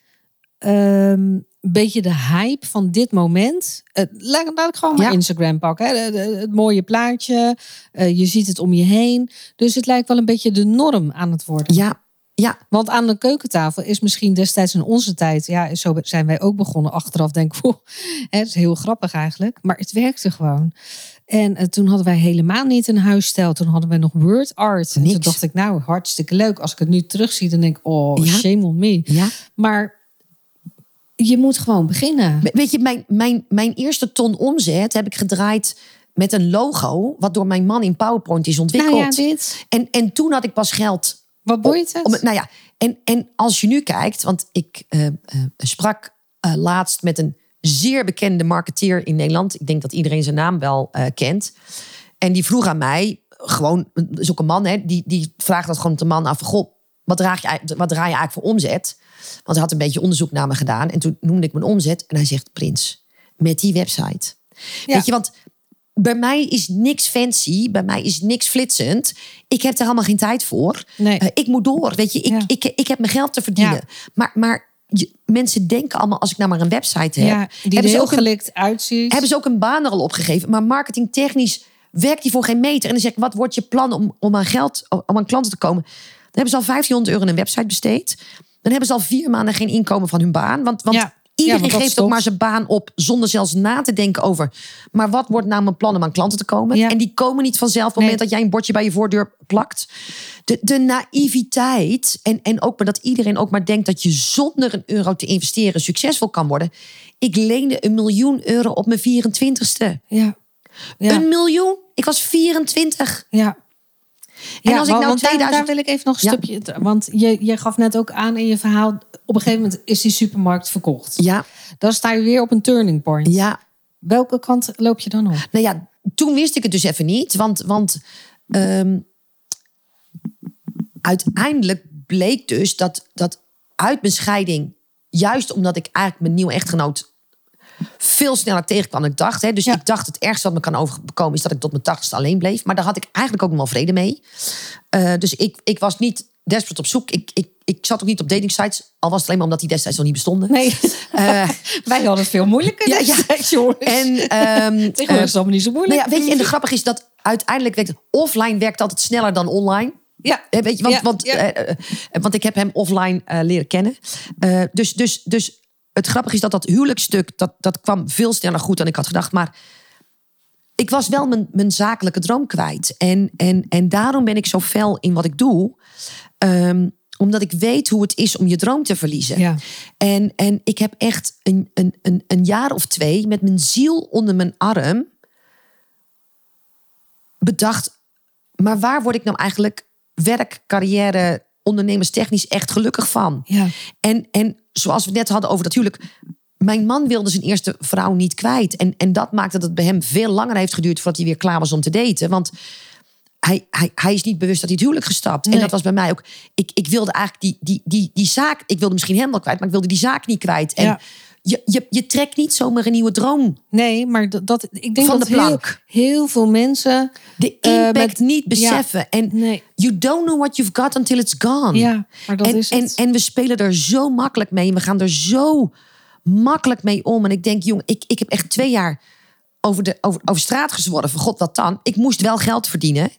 ehm, een beetje de hype van dit moment? Eh, laat, laat ik gewoon maar Ja. Instagram pakken. Hè? De- de- het mooie plaatje, eh, je ziet het om je heen. Dus het lijkt wel een beetje de norm aan het worden. Ja, ja. Want aan de keukentafel is misschien destijds in onze tijd... ja, zo zijn wij ook begonnen. Achteraf denk ik, "Poeh, hè, het is heel grappig eigenlijk. Maar het werkte gewoon. En eh, toen hadden wij helemaal niet een huisstijl. Toen hadden wij nog word art. En toen dacht ik, nou, hartstikke leuk. Als ik het nu terugzie, dan denk ik, oh, Ja. shame on me. ja. Maar je moet gewoon beginnen. Weet je, mijn, mijn, mijn eerste ton omzet heb ik gedraaid met een logo. Wat door mijn man in PowerPoint is ontwikkeld. Nou ja, en, en toen had ik pas geld Wat boeit het? Om, nou ja, en, en als je nu kijkt, want ik eh, eh, sprak eh, laatst met een zeer bekende marketeer in Nederland. Ik denk dat iedereen zijn naam wel kent. En die vroeg aan mij, gewoon, dat is ook een man, hè, die, die vraagt dat gewoon de man af. Goh, wat, draag je, wat draai je eigenlijk voor omzet? Want hij had een beetje onderzoek naar me gedaan. En toen noemde ik mijn omzet. En hij zegt, Prins, met die website. Ja. Weet je, want bij mij is niks fancy. Bij mij is niks flitsend. Ik heb er allemaal geen tijd voor. Nee. Eh, ik moet door. Weet je, ik, Ja. ik, ik heb mijn geld te verdienen. Ja. Maar, maar je- mensen denken allemaal, als ik nou maar een website heb. ja, die hebben, ze ook gelikt uitziet. hebben ze ook een baan er al opgegeven. Maar marketingtechnisch werkt die voor geen meter. En dan zeg ik, wat wordt je plan om, om aan geld, om aan klanten te komen? Dan hebben ze al 1500 euro aan een website besteed. Dan hebben ze al vier maanden geen inkomen van hun baan. Want, want Ja. iedereen Ja, geeft ook maar zijn baan op zonder zelfs na te denken over. Maar wat wordt nou mijn plan om aan klanten te komen? Ja. En die komen niet vanzelf op het Nee. moment dat jij een bordje bij je voordeur plakt. De, de naïviteit en, en ook maar dat iedereen ook maar denkt dat je zonder een euro te investeren succesvol kan worden. Ik leende een miljoen euro op mijn 24ste. Ja. Ja. Een miljoen? Ik was 24. Ja. En Ja, als ik nou want daar- 2000 daar, wil ik even nog een Ja. stukje. Want je, je gaf net ook aan in je verhaal. Op een gegeven moment is die supermarkt verkocht. Ja, Dan sta je weer op een turning point. ja. Welke kant loop je dan op? Nou ja, toen wist ik het dus even niet. Want, want ehm, uiteindelijk bleek dus dat, dat uit mijn scheiding... juist omdat ik eigenlijk mijn nieuwe echtgenoot veel sneller tegenkwam dan ik dacht. Hè. Dus Ja. ik dacht het ergste wat me kan overkomen... is dat ik tot mijn tachtigste alleen bleef. Maar daar had ik eigenlijk ook nog wel vrede mee. Eh, dus ik, ik was niet desperate op zoek. Ik, ik, ik zat ook niet op datingsites. Al was het alleen maar omdat die destijds nog niet bestonden. Nee, Eh, wij hadden het veel moeilijker. Ja, ja. destijds, jongens. en ehm, Tegenwoordig is eh, het allemaal niet zo moeilijk. Nou ja, weet je, en de grappig is dat uiteindelijk werkt offline werkt altijd sneller dan online. Ja. Weet je, want, Ja, want, ja. want ik heb hem offline leren kennen. Dus, dus, dus het grappige is dat dat huwelijksstuk, dat, dat kwam veel sneller goed dan ik had gedacht. Maar ik was wel mijn, mijn zakelijke droom kwijt. En, en, en daarom ben ik zo fel in wat ik doe. Ehm, omdat ik weet hoe het is om je droom te verliezen. Ja. En, en ik heb echt een, een, een, een jaar of twee met mijn ziel onder mijn arm bedacht. Maar waar word ik nou eigenlijk werk, carrière, ondernemerstechnisch echt gelukkig van. Ja. En, en zoals we net hadden over dat huwelijk. Mijn man wilde zijn eerste vrouw niet kwijt. En, en dat maakte dat het bij hem veel langer heeft geduurd voordat hij weer klaar was om te daten. Want hij, hij, hij is niet bewust dat hij het huwelijk gestapt. En dat was bij mij ook. Ik, ik wilde eigenlijk die, die, die, die zaak. Ik wilde misschien hem wel kwijt, maar ik wilde die zaak niet kwijt. En Ja. Je, je, je trekt niet zomaar een nieuwe droom Nee, maar dat, dat ik denk van dat de heel, plank. heel veel mensen. De Eh, impact met- niet beseffen. En Nee. you don't know what you've got until it's gone. Ja, maar dat en, is het. en we spelen er zo makkelijk mee. En we gaan er zo makkelijk mee om. En ik denk, jong, ik, ik heb echt twee jaar over, de, over, over straat gezworven. God, wat dan? Ik moest wel geld verdienen.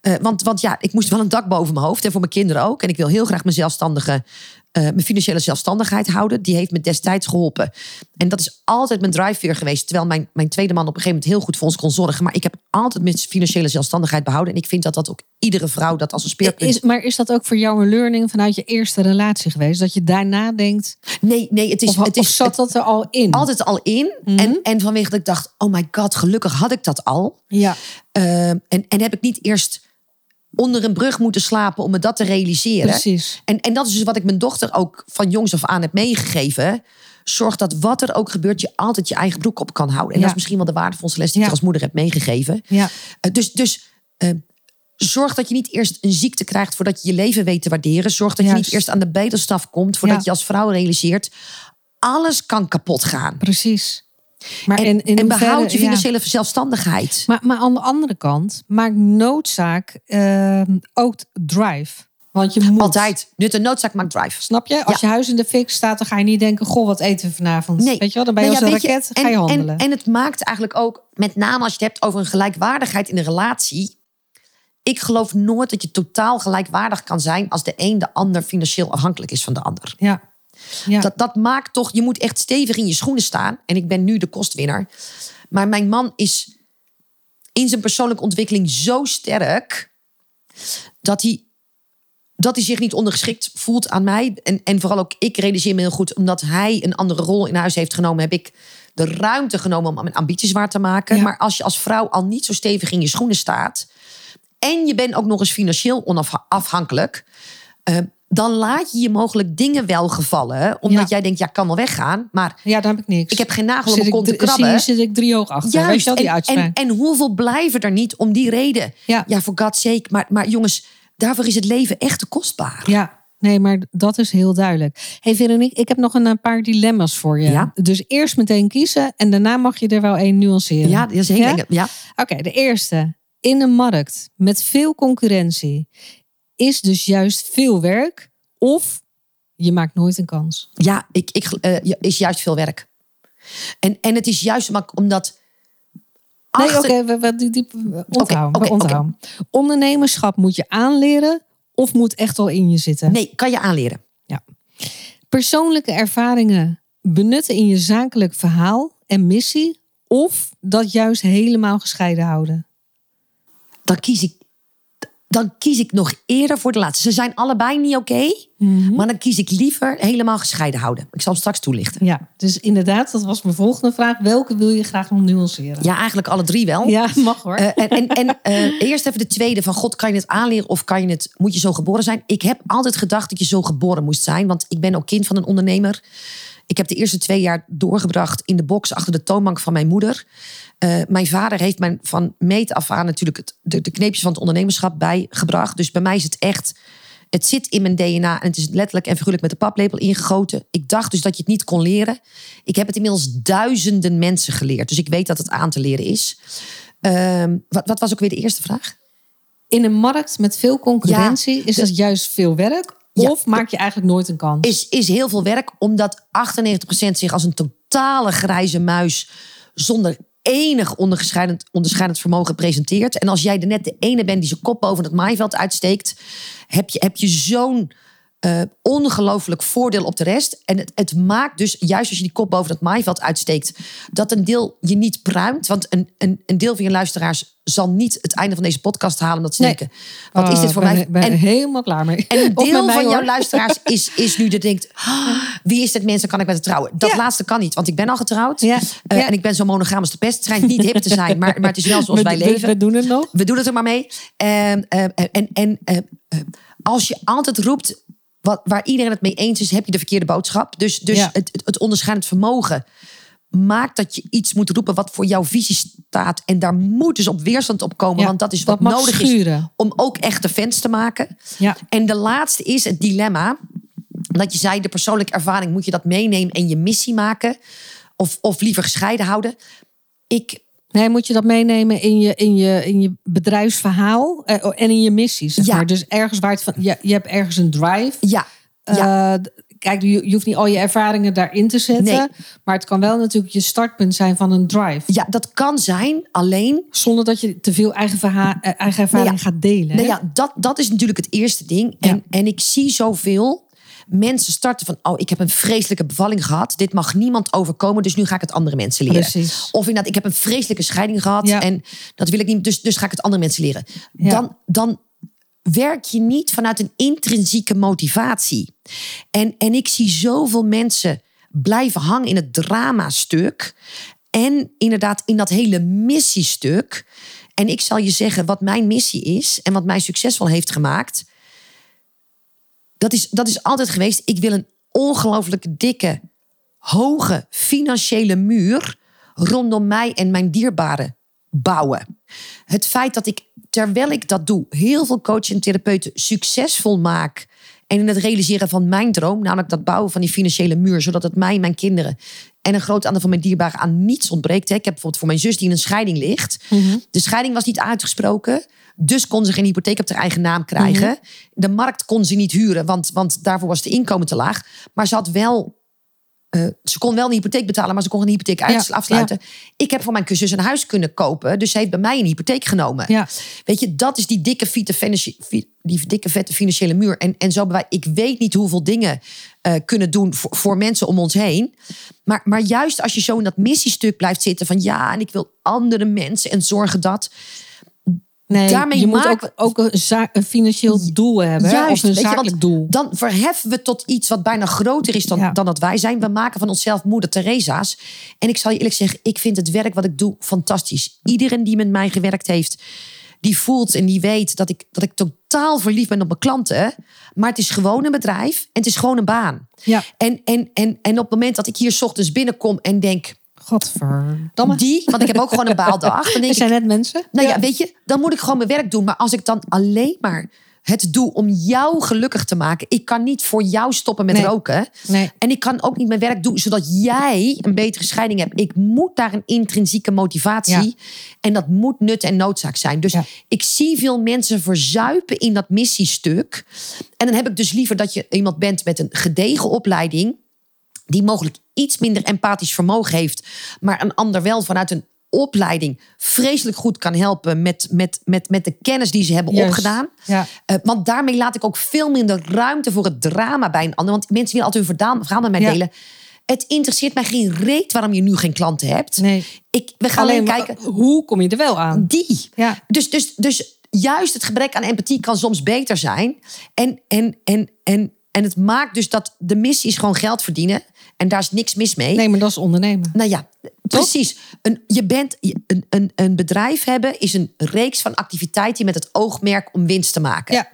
Eh, want, want ja, ik moest wel een dak boven mijn hoofd. En voor mijn kinderen ook. En ik wil heel graag mijn zelfstandige... eh, mijn financiële zelfstandigheid houden. Die heeft me destijds geholpen. En dat is altijd mijn drijfveer geweest. Terwijl mijn, mijn tweede man op een gegeven moment heel goed voor ons kon zorgen. Maar ik heb altijd mijn financiële zelfstandigheid behouden. En ik vind dat dat ook iedere vrouw dat als een speerpunt... Is, maar is dat ook voor jou een learning vanuit je eerste relatie geweest? Dat je daarna denkt. Nee, nee, het is... Of, het is zat dat er al in? altijd al in. Mhm. En, en vanwege dat ik dacht, oh my god, gelukkig had ik dat al. Ja. Ehm, en, en heb ik niet eerst onder een brug moeten slapen om me dat te realiseren. Precies. En, en dat is dus wat ik mijn dochter ook van jongs af aan heb meegegeven. Zorg dat wat er ook gebeurt, je altijd je eigen broek op kan houden. En Ja. dat is misschien wel de waardevolste les die ik Ja. als moeder heb meegegeven. Ja. Eh, dus dus eh, zorg dat je niet eerst een ziekte krijgt voordat je je leven weet te waarderen. Zorg dat je niet eerst aan de bedelstaf komt voordat Ja. je als vrouw realiseert. Alles kan kapot gaan. Precies. Maar En, in, in en behoud je ja. financiële zelfstandigheid. Maar, maar aan de andere kant maakt noodzaak eh, ook drive. Want je moet. Altijd. Nut en noodzaak maakt drive. Snap je? Als je huis in de fik staat, dan ga je niet denken: Goh, wat eten we vanavond? Nee. Weet je wel, dan ben je Nou als ja, een weet raket, en, ga je handelen. En, en het maakt eigenlijk ook, met name als je het hebt over een gelijkwaardigheid in een relatie. Ik geloof nooit dat je totaal gelijkwaardig kan zijn als de een de ander financieel afhankelijk is van de ander. ja. Ja. Dat, dat maakt toch, je moet echt stevig in je schoenen staan. En ik ben nu de kostwinner. Maar mijn man is in zijn persoonlijke ontwikkeling zo sterk dat hij, dat hij zich niet ondergeschikt voelt aan mij. En, en vooral ook ik realiseer me heel goed, omdat hij een andere rol in huis heeft genomen, heb ik de ruimte genomen om mijn ambities waar te maken. Ja. Maar als je als vrouw al niet zo stevig in je schoenen staat en je bent ook nog eens financieel onafhankelijk, eh, dan laat je je mogelijk dingen wel gevallen, omdat Ja. jij denkt, ja, ik kan wel weggaan, maar ja, dan heb ik niks. ik heb geen nagel op mijn kont te krabben. je, zit ik drie hoog achter. Juist. wel, die en, en, en hoeveel blijven er niet om die reden? Ja. ja voor God's sake. Maar, maar jongens, daarvoor is het leven echt te kostbaar. Ja, nee, maar dat is heel duidelijk. hey Veronique, ik heb nog een eh, paar dilemma's voor je. Ja. Dus eerst meteen kiezen en daarna mag je er wel één nuanceren. Ja, dat is heel. Ja. Oké, de eerste. In een markt met veel concurrentie is dus juist veel werk of je maakt nooit een kans. Ja, ik, ik, eh, ja, is juist veel werk. En, en het is juist mak- omdat. Nee, oké, we, die, die, onthouden. Ondernemerschap moet je aanleren of moet echt al in je zitten? Nee, kan je aanleren. Persoonlijke ervaringen benutten in je zakelijk verhaal en missie of dat juist helemaal gescheiden houden? Dan kies ik. Dan kies ik nog eerder voor de laatste. Ze zijn allebei niet oké. Maar dan kies ik liever helemaal gescheiden houden. Ik zal hem straks toelichten. Ja, dus inderdaad, dat was mijn volgende vraag. Welke wil je graag nog nuanceren? Ja, eigenlijk alle drie wel. Ja, mag hoor. Eh, en en, en eh, eerst even de tweede van God, kan je het aanleren of kan je het, moet je zo geboren zijn? Ik heb altijd gedacht dat je zo geboren moest zijn, want ik ben ook kind van een ondernemer. Ik heb de eerste twee jaar doorgebracht in de box achter de toonbank van mijn moeder. Eh, mijn vader heeft mij van meet af aan natuurlijk het, de, de kneepjes van het ondernemerschap bijgebracht. Dus bij mij is het echt, het zit in mijn DNA en het is letterlijk en figuurlijk met de paplepel ingegoten. Ik dacht dus dat je het niet kon leren. Ik heb het inmiddels duizenden mensen geleerd, dus ik weet dat het aan te leren is. Ehm, wat, wat was ook weer de eerste vraag? In een markt met veel concurrentie is dat juist veel werk Ja. of maak je eigenlijk nooit een kans? Is, is heel veel werk, omdat 98% zich als een totale grijze muis zonder enig onderscheidend, onderscheidend vermogen presenteert. En als jij er net de ene bent die zijn kop boven het maaiveld uitsteekt, heb je, heb je zo'n eh, ongelooflijk voordeel op de rest. En het, het maakt dus, juist als je die kop boven het maaiveld uitsteekt, dat een deel je niet pruimt. Want een, een, een deel van je luisteraars zal niet het einde van deze podcast halen. Omdat ze Nee. denken, wat is dit voor Oh, mij? ben, ben En- helemaal klaar mee. en een deel mij, van jouw luisteraars is, is nu dat denkt: "Ah, wie is dit mensen? Kan ik met het trouwen? Dat Ja. laatste kan niet, want ik ben al getrouwd. Ja. Eh, Ja. En ik ben zo monogaam als de pest. Het schijnt niet hip te zijn, maar, maar het is wel zoals We- wij leven. We doen het nog. We doen het er maar mee. En, eh, en, en eh, eh, als je altijd roept wat, waar iedereen het mee eens is, heb je de verkeerde boodschap. Dus, dus Ja. het, het, het onderscheidend vermogen maakt dat je iets moet roepen wat voor jouw visie staat. En daar moet dus op weerstand op komen, Ja, want dat is wat nodig is om ook echte fans te maken. Ja. En de laatste is het dilemma. Dat je zei, de persoonlijke ervaring, moet je dat meenemen en je missie maken? Of, of liever gescheiden houden? Ik, Nee, moet je dat meenemen in je, in je, in je bedrijfsverhaal eh, en in je missie, zeg Ja. maar. Dus ergens waar het van... Je, je hebt ergens een drive. ja, ja. Eh, kijk, je, je hoeft niet al je ervaringen daarin te zetten. Nee. Maar het kan wel natuurlijk je startpunt zijn van een drive. ja, dat kan zijn. Alleen, Zonder dat je te veel eigen, eh, eigen ervaring Nee, ja. gaat delen. nou hè? ja, dat, dat is natuurlijk het eerste ding. En, en ik zie zoveel mensen starten van... oh, ik heb een vreselijke bevalling gehad. Dit mag niemand overkomen, dus nu ga ik het andere mensen leren. Precies. Of inderdaad, ik heb een vreselijke scheiding gehad... Ja. en dat wil ik niet, dus, dus ga ik het andere mensen leren. Ja. Dan, dan werk je niet vanuit een intrinsieke motivatie. En, en ik zie zoveel mensen blijven hangen in het dramastuk. En inderdaad in dat hele missiestuk. En ik zal je zeggen, wat mijn missie is en wat mij succesvol heeft gemaakt. Dat is, dat is altijd geweest. Ik wil een ongelooflijk dikke, hoge financiële muur rondom mij en mijn dierbaren bouwen. Het feit dat ik, terwijl ik dat doe, heel veel coaches en therapeuten succesvol maak. En in het realiseren van mijn droom, namelijk dat bouwen van die financiële muur, zodat het mij, mijn kinderen en een groot aantal van mijn dierbaren aan niets ontbreekt. Ik heb bijvoorbeeld voor mijn zus die in een scheiding ligt. De scheiding was niet uitgesproken. Dus kon ze geen hypotheek op haar eigen naam krijgen. De markt kon ze niet huren, want, want daarvoor was de inkomen te laag. Maar ze had wel eh, ze kon wel een hypotheek betalen, maar ze kon geen hypotheek uit- Ja, afsluiten. Ik heb voor mijn zus een huis kunnen kopen. Dus ze heeft bij mij een hypotheek genomen. Ja. Weet je, dat is die dikke, die dikke vette financiële muur. En, en zo hebben wij, ik weet niet hoeveel dingen eh, kunnen doen voor, voor mensen om ons heen. Maar, maar juist als je zo in dat missiestuk blijft zitten van ja, en ik wil andere mensen en zorgen dat. Nee, Daarmee je moet ook, ook een, financieel doel hebben. hè? of een je, zakelijk doel. Dan verheffen we tot iets wat bijna groter is dan, Ja. dan dat wij zijn. We maken van onszelf moeder Teresa's. En ik zal je eerlijk zeggen, ik vind het werk wat ik doe fantastisch. Iedereen die met mij gewerkt heeft, die voelt en die weet dat ik, dat ik totaal verliefd ben op mijn klanten. Maar het is gewoon een bedrijf en het is gewoon een baan. Ja. En, en, en, en op het moment dat ik hier 's ochtends binnenkom en denk, Godverdamme. die, want ik heb ook gewoon een baaldag. Dan denk Er ik, zijn net mensen. nou ja. weet je, dan moet ik gewoon mijn werk doen. Maar als ik dan alleen maar het doe om jou gelukkig te maken. Ik kan niet voor jou stoppen met Nee. roken. Nee. En ik kan ook niet mijn werk doen zodat jij een betere scheiding hebt. Ik moet daar een intrinsieke motivatie. Ja. En dat moet nut en noodzaak zijn. Dus Ja. ik zie veel mensen verzuipen in dat missiestuk. En dan heb ik dus liever dat je iemand bent met een gedegen opleiding die mogelijk iets minder empathisch vermogen heeft, maar een ander wel vanuit een opleiding vreselijk goed kan helpen met, met, met, met de kennis die ze hebben opgedaan. Ja. Eh, want daarmee laat ik ook veel minder ruimte voor het drama bij een ander. Want mensen willen altijd hun verhaal, verhaal met mij Ja. delen. Het interesseert mij geen reet waarom je nu geen klanten hebt. Nee. Ik, we gaan alleen, kijken. Hoe kom je er wel aan? Die. Ja. Dus, dus, dus juist het gebrek aan empathie kan soms beter zijn. En, en, en, en, en het maakt dus dat de missie is gewoon geld verdienen. En daar is niks mis mee. Nee, maar dat is ondernemen. Nou ja, precies. Een, je bent, een, een, een bedrijf hebben is een reeks van activiteiten met het oogmerk om winst te maken. Ja.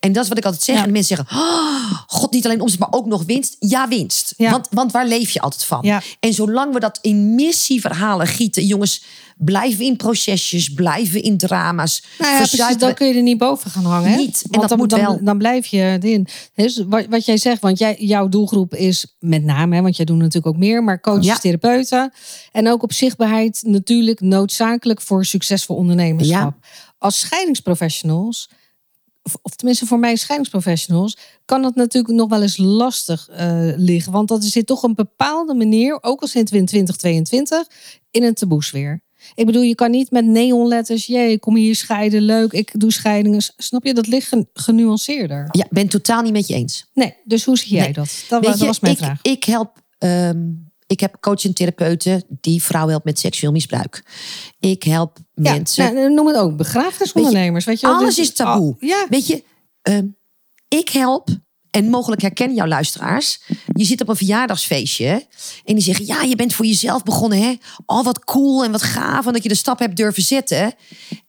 En dat is wat ik altijd zeg. Ja. En mensen zeggen, oh, god, niet alleen omzet, maar ook nog winst. Ja, winst. Ja. Want, want waar leef je altijd van? Ja. En zolang we dat in missieverhalen gieten, jongens, blijven in procesjes, blijven in drama's. Nou ja, precies, dan kun je er niet boven gaan hangen. Hè? Niet, en Want dat dan, moet dan, wel. Dan blijf je erin. Dus wat, wat jij zegt, want jij, jouw doelgroep is met name, hè, want jij doet natuurlijk ook meer, maar coaches, therapeuten. En ook op zichtbaarheid natuurlijk noodzakelijk voor succesvol ondernemerschap. Als scheidingsprofessionals, of, tenminste voor mij scheidingsprofessionals, kan dat natuurlijk nog wel eens lastig eh, liggen. Want dat zit toch een bepaalde manier, ook al in 2022, in een taboesfeer. Ik bedoel, je kan niet met neonletters, jee, kom hier scheiden, leuk, ik doe scheidingen. Snap je, dat ligt gen- genuanceerder. Ja, ben het totaal niet met je eens. Nee, dus hoe zie jij Nee. dat? Dat, Weet dat je, was mijn ik, vraag. Ik help. ehm, ik heb coach en therapeuten die vrouwen helpen met seksueel misbruik. Ik help Ja, mensen. nou, noem het ook begrafenisondernemers. Weet je, wel, alles dus- is taboe. Oh, ja, Weet je, ehm, ik help. En mogelijk herkennen jouw luisteraars. Je zit op een verjaardagsfeestje. En die zeggen: Ja, je bent voor jezelf begonnen. Hè? Al wat cool en wat gaaf. En dat je de stap hebt durven zetten.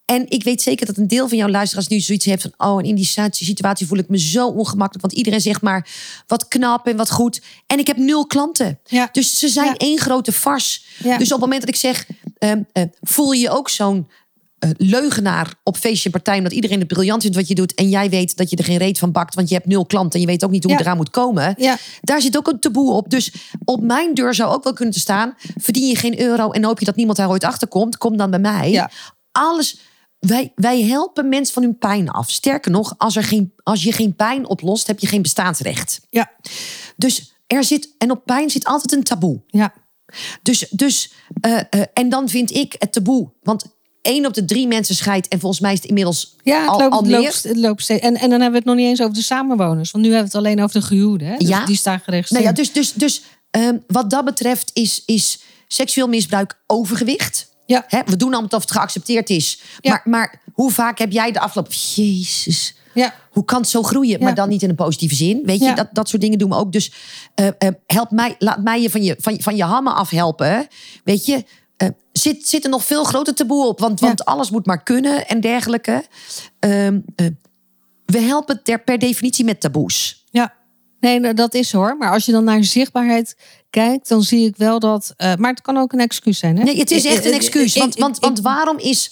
En ik weet zeker dat een deel van jouw luisteraars nu zoiets heeft van: Oh, en in die situatie voel ik me zo ongemakkelijk. Want iedereen zegt maar: Wat knap en wat goed. En ik heb nul klanten. Ja. Dus ze zijn Ja. één grote fars. Ja. Dus op het moment dat ik zeg: ehm, eh, Voel je je ook zo'n leugenaar op feestje en partij... omdat iedereen het briljant vindt wat je doet... en jij weet dat je er geen reet van bakt... want je hebt nul klanten en je weet ook niet hoe Ja. je eraan moet komen... Ja. daar zit ook een taboe op. Dus op mijn deur zou ook wel kunnen te staan... verdien je geen euro en hoop je dat niemand daar ooit achter komt... kom dan bij mij. Ja. Alles... Wij, wij helpen mensen van hun pijn af. Sterker nog, als, er geen, als je geen pijn oplost... heb je geen bestaansrecht. ja, Dus er zit... en op pijn zit altijd een taboe. ja. Dus, dus eh, eh, en dan vind ik het taboe. Want één op de drie mensen scheidt. En volgens mij is het inmiddels Ja, het al, loopt, al meer. loopt, het loopt steeds. En, en dan hebben we het nog niet eens over de samenwoners. Want nu hebben we het alleen over de gehuwden. Hè? Dus Ja. Die staan geregistreerd. Nou ja, dus dus, dus ehm, wat dat betreft is, is seksueel misbruik overgewicht. Ja. Hè, we doen allemaal of het geaccepteerd is. Ja. Maar, maar hoe vaak heb jij de afgelopen... Jezus, ja. hoe kan het zo groeien? Ja. Maar dan niet in een positieve zin. Weet je, Ja. dat, dat soort dingen doen we ook. Dus eh, eh, help mij, laat mij je van je, van, je- van je hammen afhelpen. Weet je, eh, zit, zit er nog veel groter taboe op. Want, Ja. want alles moet maar kunnen en dergelijke. Ehm, eh, we helpen ter, per definitie met taboes. Ja, nee, nou, dat is hoor. Maar als je dan naar zichtbaarheid kijkt, dan zie ik wel dat. eh, maar het kan ook een excuus zijn. Hè? Nee, het is echt een excuus. Want, want, want waarom is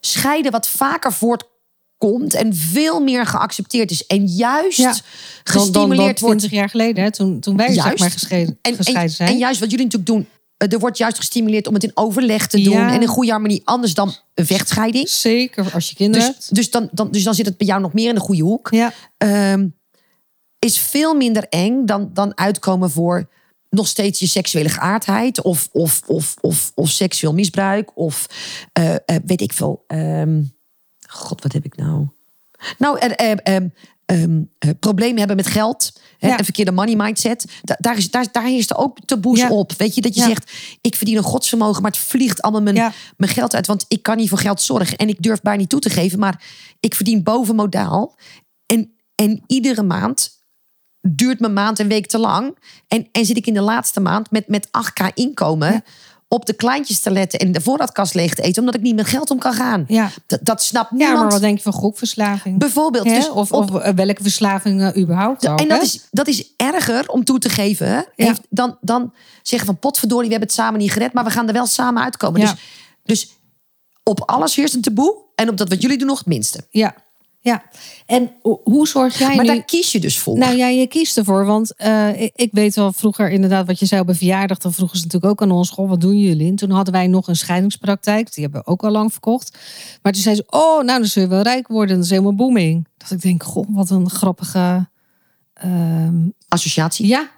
scheiden wat vaker voortkomt... en veel meer geaccepteerd is... en juist Ja. dan, dan, dan gestimuleerd wordt 20 jaar geleden, hè, toen, toen wij zeg Juist. maar gescheiden, En, gescheiden en, zijn. en juist wat jullie natuurlijk doen. Eh, Er wordt juist gestimuleerd om het in overleg te doen. Ja. En in goede harmonie. Anders dan een vechtscheiding. Zeker als je kinderen Dus, hebt. dus, dan, dan, dus dan zit het bij jou nog meer in de goede hoek. Ja, Ehm, is veel minder eng dan, dan uitkomen voor nog steeds je seksuele geaardheid. Of, of, of, of, of seksueel misbruik. Of eh, eh, weet ik veel. ehm, God, wat heb ik nou? Nou, eh, eh, ehm, eh, problemen hebben met geld. Hè, Ja. Een verkeerde money mindset. Da- daar, is, daar, daar heerst er ook taboes Ja. op. Weet je, dat je Ja. zegt, ik verdien een godsvermogen... maar het vliegt allemaal mijn, mijn geld uit. Want ik kan niet voor geld zorgen. En ik durf bijna niet toe te geven. Maar ik verdien boven modaal. En, en iedere maand duurt mijn maand een week te lang. En, en zit ik in de laatste maand met, met 8k inkomen... op de kleintjes te letten en de voorraadkast leeg te eten... omdat ik niet met geld om kan gaan. ja. Dat, dat snapt ja, niemand. maar wat denk je van gokverslaving? Bijvoorbeeld. Hè? Dus of, op- of eh, welke verslavingen überhaupt ook. en dat hè? is, dat is erger om toe te geven. Heeft, dan, dan zeggen van potverdorie, we hebben het samen niet gered. Maar we gaan er wel samen uitkomen. Ja. Dus, dus op alles heerst een taboe. En op dat wat jullie doen nog het minste. Ja, ja. En ho- hoe zorg jij Maar nu... daar kies je dus voor. Nou ja, je kiest ervoor. Want eh, ik, ik weet wel vroeger inderdaad wat je zei op een verjaardag. Dan vroegen ze natuurlijk ook aan ons. Goh, wat doen jullie? En toen hadden wij nog een scheidingspraktijk. Die hebben we ook al lang verkocht. Maar toen zei ze, oh, nou dan zul je wel rijk worden. Dat is helemaal booming. Dat ik denk, goh, wat een grappige... ehm, Associatie. ja.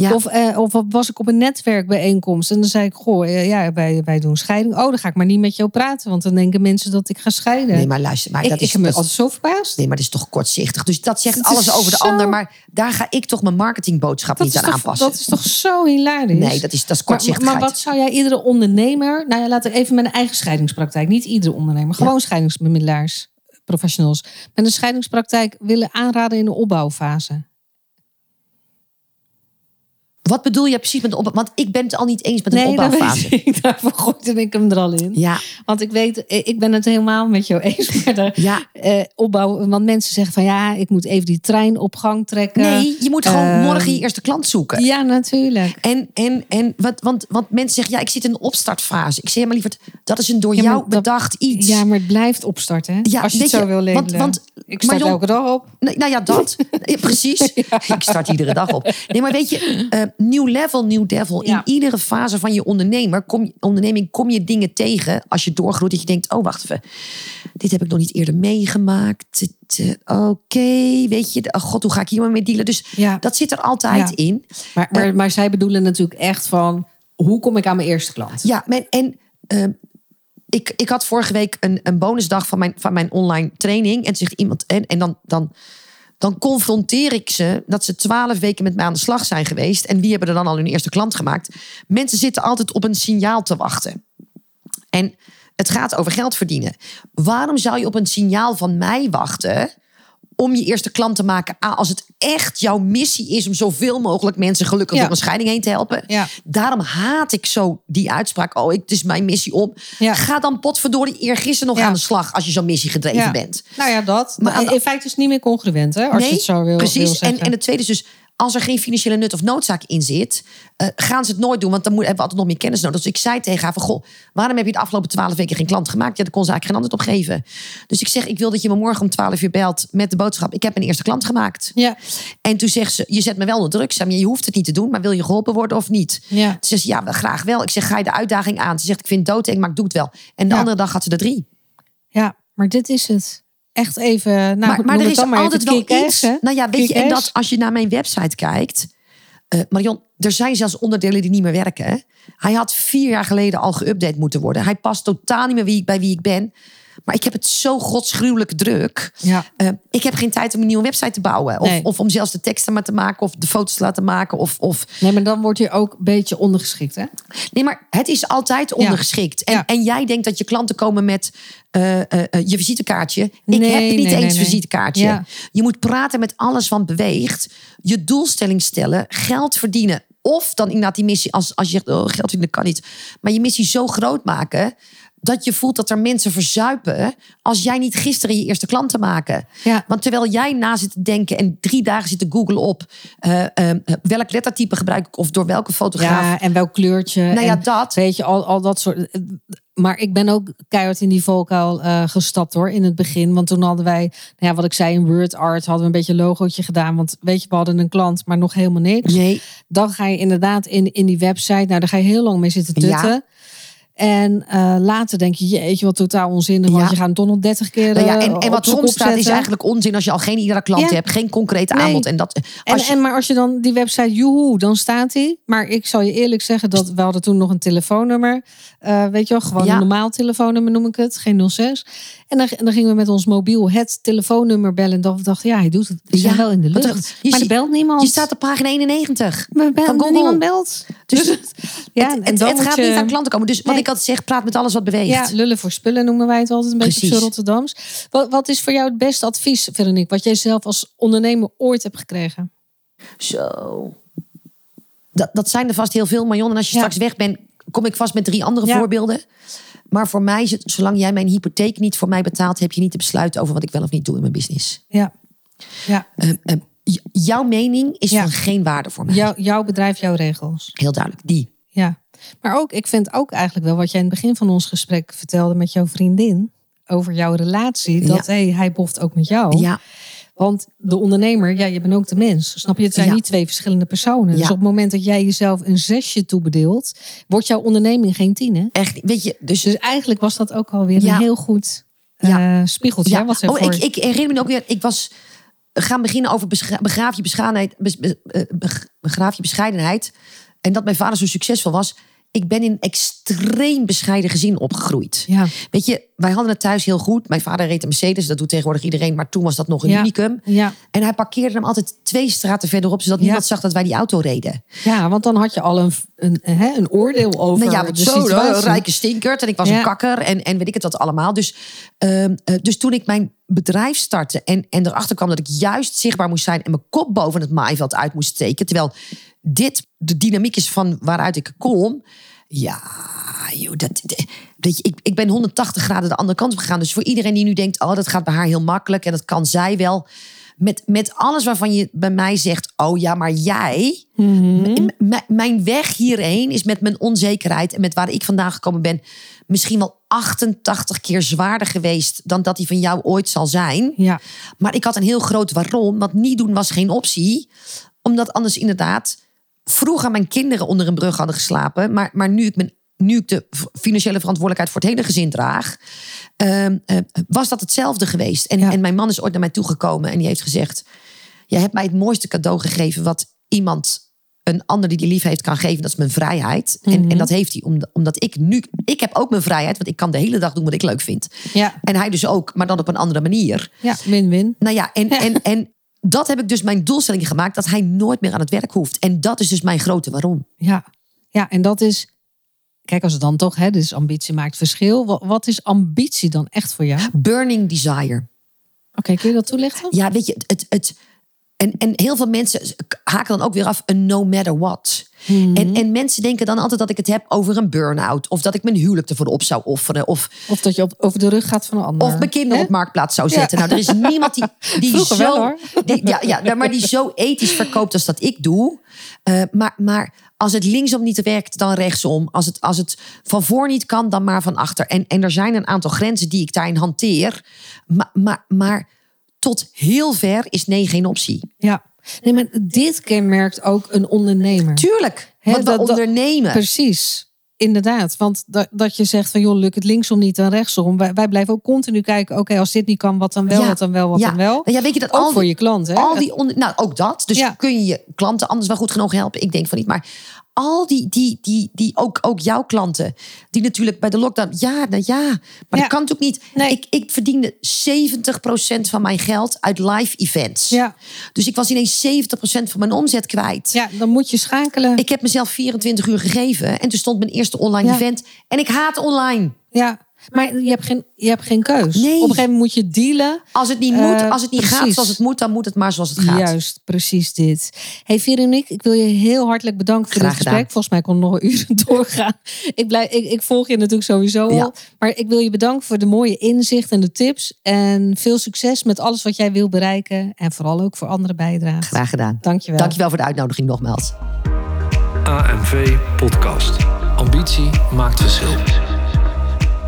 Ja. Of, eh, of was ik op een netwerkbijeenkomst en dan zei ik, goh, eh, ja, wij, wij doen scheiding. Oh, dan ga ik maar niet met jou praten, want dan denken mensen dat ik ga scheiden. Nee, maar luister. Maar ik, dat ik is, me altijd zo verbaasd. Nee, maar dat is toch kortzichtig. Dus dat zegt alles over de zo- ander. Maar daar ga ik toch mijn marketingboodschap Dat niet aan toch, aanpassen. dat is toch zo hilarisch? Nee, dat is, dat is Maar, kortzichtigheid. maar wat zou jij iedere ondernemer, nou ja, laten we even een eigen scheidingspraktijk, niet iedere ondernemer, gewoon scheidingsbemiddelaars, professionals, met een scheidingspraktijk willen aanraden in de opbouwfase? Wat bedoel je precies met de opbouw? Want ik ben het al niet eens met een Nee, opbouwfase. ik. Daarvoor gooide ik hem er al in. Ja, Want ik weet, eh, ik ben het helemaal met jou eens. Maar de, ja. eh, opbouw, want mensen zeggen van ja, ik moet even die trein op gang trekken. Nee, je moet gewoon Ehm, morgen je eerste klant zoeken. Ja, natuurlijk. En, en, en wat, want, want mensen zeggen, ja, ik zit in een opstartfase. Ik zeg, ja, maar lieverd, dat is een door Ja, jou dat- bedacht iets. Ja, maar het blijft opstarten. Hè? Ja, Als je het zo je, wil want- leven. want- ik start Marion- elke dag op. Nee, nou ja, dat. Ja, precies. Ik start iedere dag op. Nee, maar weet je, nieuw level, nieuw devil. Ja. In iedere fase van je ondernemer, kom, je- onderneming kom je dingen tegen als je doorgroeit. Dat je denkt, oh wacht even. Dit heb ik nog niet eerder meegemaakt. Eh, Oké, weet je, oh god, hoe ga ik hier maar mee dealen? Dus Ja. dat zit er altijd Ja. in. Maar, maar, maar zij bedoelen natuurlijk echt van... hoe kom ik aan mijn eerste klant? Ja, men, en ehm, ik, ik had vorige week een, een bonusdag van mijn, van mijn online training. En zegt iemand, en, en dan, dan, dan confronteer ik ze dat ze twaalf weken met mij aan de slag zijn geweest. En wie hebben er dan al hun eerste klant gemaakt? Mensen zitten altijd op een signaal te wachten. En het gaat over geld verdienen. Waarom zou je op een signaal van mij wachten om je eerste klant te maken? Als het echt jouw missie is om zoveel mogelijk mensen gelukkig Ja. door een scheiding heen te helpen. Ja. Daarom haat ik zo die uitspraak. Oh, ik, het is mijn missie om. Ja. Ga dan potverdorie eergisteren nog aan de slag als je zo missiegedreven Ja. bent. Nou ja, dat. Maar in feite is het niet meer congruent, hè? Als je het zo wil, precies. wil en, en het tweede is dus, als er geen financiële nut of noodzaak in zit, eh, gaan ze het nooit doen, want dan moet, hebben we altijd nog meer kennis nodig. Dus ik zei tegen haar van, goh, waarom heb je de afgelopen twaalf weken geen klant gemaakt? Ja, daar kon ze eigenlijk geen antwoord op geven. Dus ik zeg, ik wil dat je me morgen om twaalf uur belt met de boodschap, ik heb mijn eerste klant gemaakt. Ja, En toen zegt ze, je zet me wel onder druk. Ik maar je hoeft het niet te doen, maar wil je geholpen worden of niet? ja. Ze zegt, ja, graag wel. Ik zeg, ga je de uitdaging aan? Ze zegt, ik vind het doodeng, maar ik doe het wel. En de Ja. andere dag had ze er drie. ja, maar dit is het. Echt even, nou, maar maar er is maar altijd wel iets. hè? Nou ja, weet je, en dat als je naar mijn website kijkt. eh Marion, er zijn zelfs onderdelen die niet meer werken. hè. Hij had vier jaar geleden al geüpdate moeten worden. Hij past totaal niet meer wie, ik- bij wie ik ben. Maar ik heb het zo godsgruwelijk druk. Ja. Eh, ik heb geen tijd om een nieuwe website te bouwen. Of, Nee. of om zelfs de teksten maar te maken. Of de foto's te laten maken. Of, of... Nee, maar dan word je ook een beetje ondergeschikt, hè? Nee, maar het is altijd ondergeschikt. En, Ja. en jij denkt dat je klanten komen met eh, eh, je visitekaartje. Ik Nee, heb niet nee, eens nee. visitekaartje. Ja. Je moet praten met alles wat beweegt. Je doelstelling stellen. Geld verdienen. Of dan inderdaad die missie, als, als je zegt, oh, geld verdienen kan niet. Maar je missie zo groot maken... dat je voelt dat er mensen verzuipen... als jij niet gisteren je eerste klanten maken. Ja. Want terwijl jij na zit te denken... en drie dagen zit te googlen op... eh, eh, welk lettertype gebruik ik... of door welke fotograaf... Ja, en welk kleurtje. Nou ja, en, dat. Weet je, al, al dat soort. Maar ik ben ook keihard in die valkuil eh, gestapt hoor, in het begin. Want toen hadden wij, nou ja, wat ik zei, in Word Art hadden we een beetje een logootje gedaan. Want weet je, we hadden een klant, maar nog helemaal niks. Nee, Dan ga je inderdaad in, in die website, nou daar ga je heel lang mee zitten tutten. Ja. En eh, later denk je, jeetje, wat totaal onzinnig. Ja. Want je gaat toch nog 30 keer Nou ja, eh, en, en op wat soms staat is eigenlijk onzin als je al geen iedere klant Ja. hebt, geen concrete Nee. aanbod. En dat, En, als je- en maar als je dan die website, joehoe, dan staat die. Maar ik zal je eerlijk zeggen dat we hadden toen nog een telefoonnummer. Eh, weet je wel, gewoon een normaal telefoonnummer noem ik het, geen 06. En dan, en dan gingen we met ons mobiel het telefoonnummer bellen. En dan dachten ja, hij doet het. We zijn Ja, wel in de lucht. je maar er ziet- belt niemand. je staat op pagina 91 Maar bel- niemand belt. Dus Dus, ja, het, en het, gaat je- niet aan klanten komen. Dus wat Nee. Ik altijd zeg, praat met alles wat beweegt. Ja, lullen voor spullen noemen wij het altijd een beetje z'n Rotterdams. Wat, wat is voor jou het beste advies, Veronique, wat jij zelf als ondernemer ooit hebt gekregen? Zo. Dat, dat zijn er vast heel veel, Marion. En als je Ja. straks weg bent, kom ik vast met drie andere Ja. voorbeelden. Maar voor mij, is het, zolang jij mijn hypotheek niet voor mij betaalt, heb je niet te besluiten over wat ik wel of niet doe in mijn business. Ja, ja. Ehm, ehm, jouw mening is Ja. van geen waarde voor mij. Jouw, jouw bedrijf, jouw regels. Heel duidelijk, die. Ja, maar ook, ik vind ook eigenlijk wel wat jij in het begin van ons gesprek vertelde met jouw vriendin over jouw relatie. Dat Ja. hey, hij boft ook met jou. Ja, Want de ondernemer, ja, je bent ook de mens. Snap je? Het zijn Ja. niet twee verschillende personen. Dus Ja. op het moment dat jij jezelf een zesje toebedeelt, wordt jouw onderneming geen tien. Hè? echt. Weet je, dus Dus eigenlijk was dat ook alweer Ja. een heel goed Ja. eh, spiegeltje. hè, wat oh, voor... ik, ik herinner me ook weer. Ik was gaan beginnen over begraaf je bescheidenheid, bes- be- eh, beg- begraaf je bescheidenheid. En dat mijn vader zo succesvol was. Ik ben in een extreem bescheiden gezin opgegroeid. Ja. Weet je, wij hadden het thuis heel goed. Mijn vader reed een Mercedes, dat doet tegenwoordig iedereen. Maar toen was dat nog een Ja. unicum. Ja. En hij parkeerde hem altijd twee straten verderop, zodat niemand zag dat wij die auto reden. ja, want dan had je al een, een, hè, een oordeel over Nou ja, de zo, situatie. een rijke stinkert. En ik was een kakker en, en weet ik het wat allemaal. Dus, ehm, eh, dus toen ik mijn bedrijf startte en, en erachter kwam dat ik juist zichtbaar moest zijn... en mijn kop boven het maaiveld uit moest steken... terwijl dit de dynamiek is van waaruit ik kom... Ja, joh, dat, ik, ik ben 180 graden de andere kant op gegaan. Dus voor iedereen die nu denkt, oh, dat gaat bij haar heel makkelijk... en dat kan zij wel... Met, met alles waarvan je bij mij zegt, oh ja, maar jij... M- m- mijn weg hierheen is met mijn onzekerheid en met waar ik vandaan gekomen ben, misschien wel 88 keer zwaarder geweest dan dat die van jou ooit zal zijn. Ja. Maar ik had een heel groot waarom, want niet doen was geen optie, omdat anders inderdaad vroeger mijn kinderen onder een brug hadden geslapen, maar, maar nu ik mijn nu ik de financiële verantwoordelijkheid voor het hele gezin draag, ehm, eh, was dat hetzelfde geweest. En, Ja. en mijn man is ooit naar mij toegekomen en die heeft gezegd: Jij hebt mij het mooiste cadeau gegeven wat iemand een ander die die lief heeft kan geven, dat is mijn vrijheid. en, Mhm. en dat heeft hij om- omdat ik nu, ik heb ook mijn vrijheid, want ik kan de hele dag doen wat ik leuk vind. Ja, En hij dus ook, maar dan op een andere manier. ja win-win. Nou ja, en, en, en dat heb ik dus mijn doelstelling gemaakt, dat hij nooit meer aan het werk hoeft. En dat is dus mijn grote waarom. Ja. ja, en dat is... Kijk, als het dan toch, hè, dus ambitie maakt verschil. Wat, wat is ambitie dan echt voor jou? Oké, Burning desire. kun je dat toelichten? Ja, weet je, het, het, en, en heel veel mensen haken dan ook weer af een no matter what. Mhm. En, en mensen denken dan altijd dat ik het heb over een burn-out. Of dat ik mijn huwelijk ervoor op zou offeren. Of, Of dat je op, over de rug gaat van een ander. of mijn kinderen op marktplaats zou Ja. zetten. Nou, er is niemand die, die Vroeger zo... wel, hoor. Die, ja, ja, maar die zo ethisch verkoopt als dat ik doe. Eh, maar, maar als het linksom niet werkt, dan rechtsom. Als het, als het van voor niet kan, dan maar van achter. En, en er zijn een aantal grenzen die ik daarin hanteer. Maar, maar, maar tot heel ver is nee geen optie. Ja. Nee, maar dit kenmerkt ook een ondernemer. Tuurlijk, Hè, want we dat- dat- ondernemen. Precies. Inderdaad, want dat, dat je zegt van joh, lukt het linksom niet dan rechtsom. Wij, wij blijven ook continu kijken, oké, als dit niet kan, wat dan wel, Ja. wat dan wel, wat ja. dan wel. Nou ja, weet je dat Ook al voor die- je klant, hè? Al die onder, nou, ook dat. Dus Ja. kun je je klanten anders wel goed genoeg helpen? Ik denk van niet. Maar al die, die, die, die ook, ook jouw klanten, die natuurlijk bij de lockdown, ja, nou ja, maar Ja. dat kan natuurlijk niet. Nee. Ik, ik verdiende 70% van mijn geld uit live events. Ja. Dus ik was ineens 70% van mijn omzet kwijt. ja, dan moet je schakelen. Ik heb mezelf 24 uur gegeven en toen stond mijn eerste online Ja. event. En ik haat online. Ja, maar je hebt geen, je hebt geen keus. Nee. Op een gegeven moment moet je dealen. Als het niet moet, Eh, als het niet gaat zoals het moet, dan moet het maar zoals het gaat. Juist, precies dit. Hey Veronique, ik wil je heel hartelijk bedanken voor Graag dit gesprek. gedaan. Volgens mij kon het nog een uur doorgaan. Ik, blijf, ik, ik volg je natuurlijk sowieso al. Ja. Maar ik wil je bedanken voor de mooie inzicht en de tips. En veel succes met alles wat jij wil bereiken. En vooral ook voor andere bijdragen. Graag gedaan. Dankjewel. Dankjewel voor de uitnodiging nogmaals. AMV Podcast. Ambitie maakt verschil.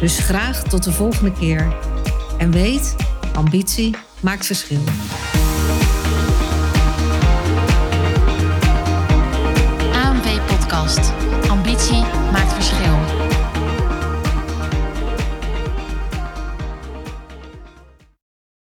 Dus graag tot de volgende keer. En weet, ambitie maakt verschil.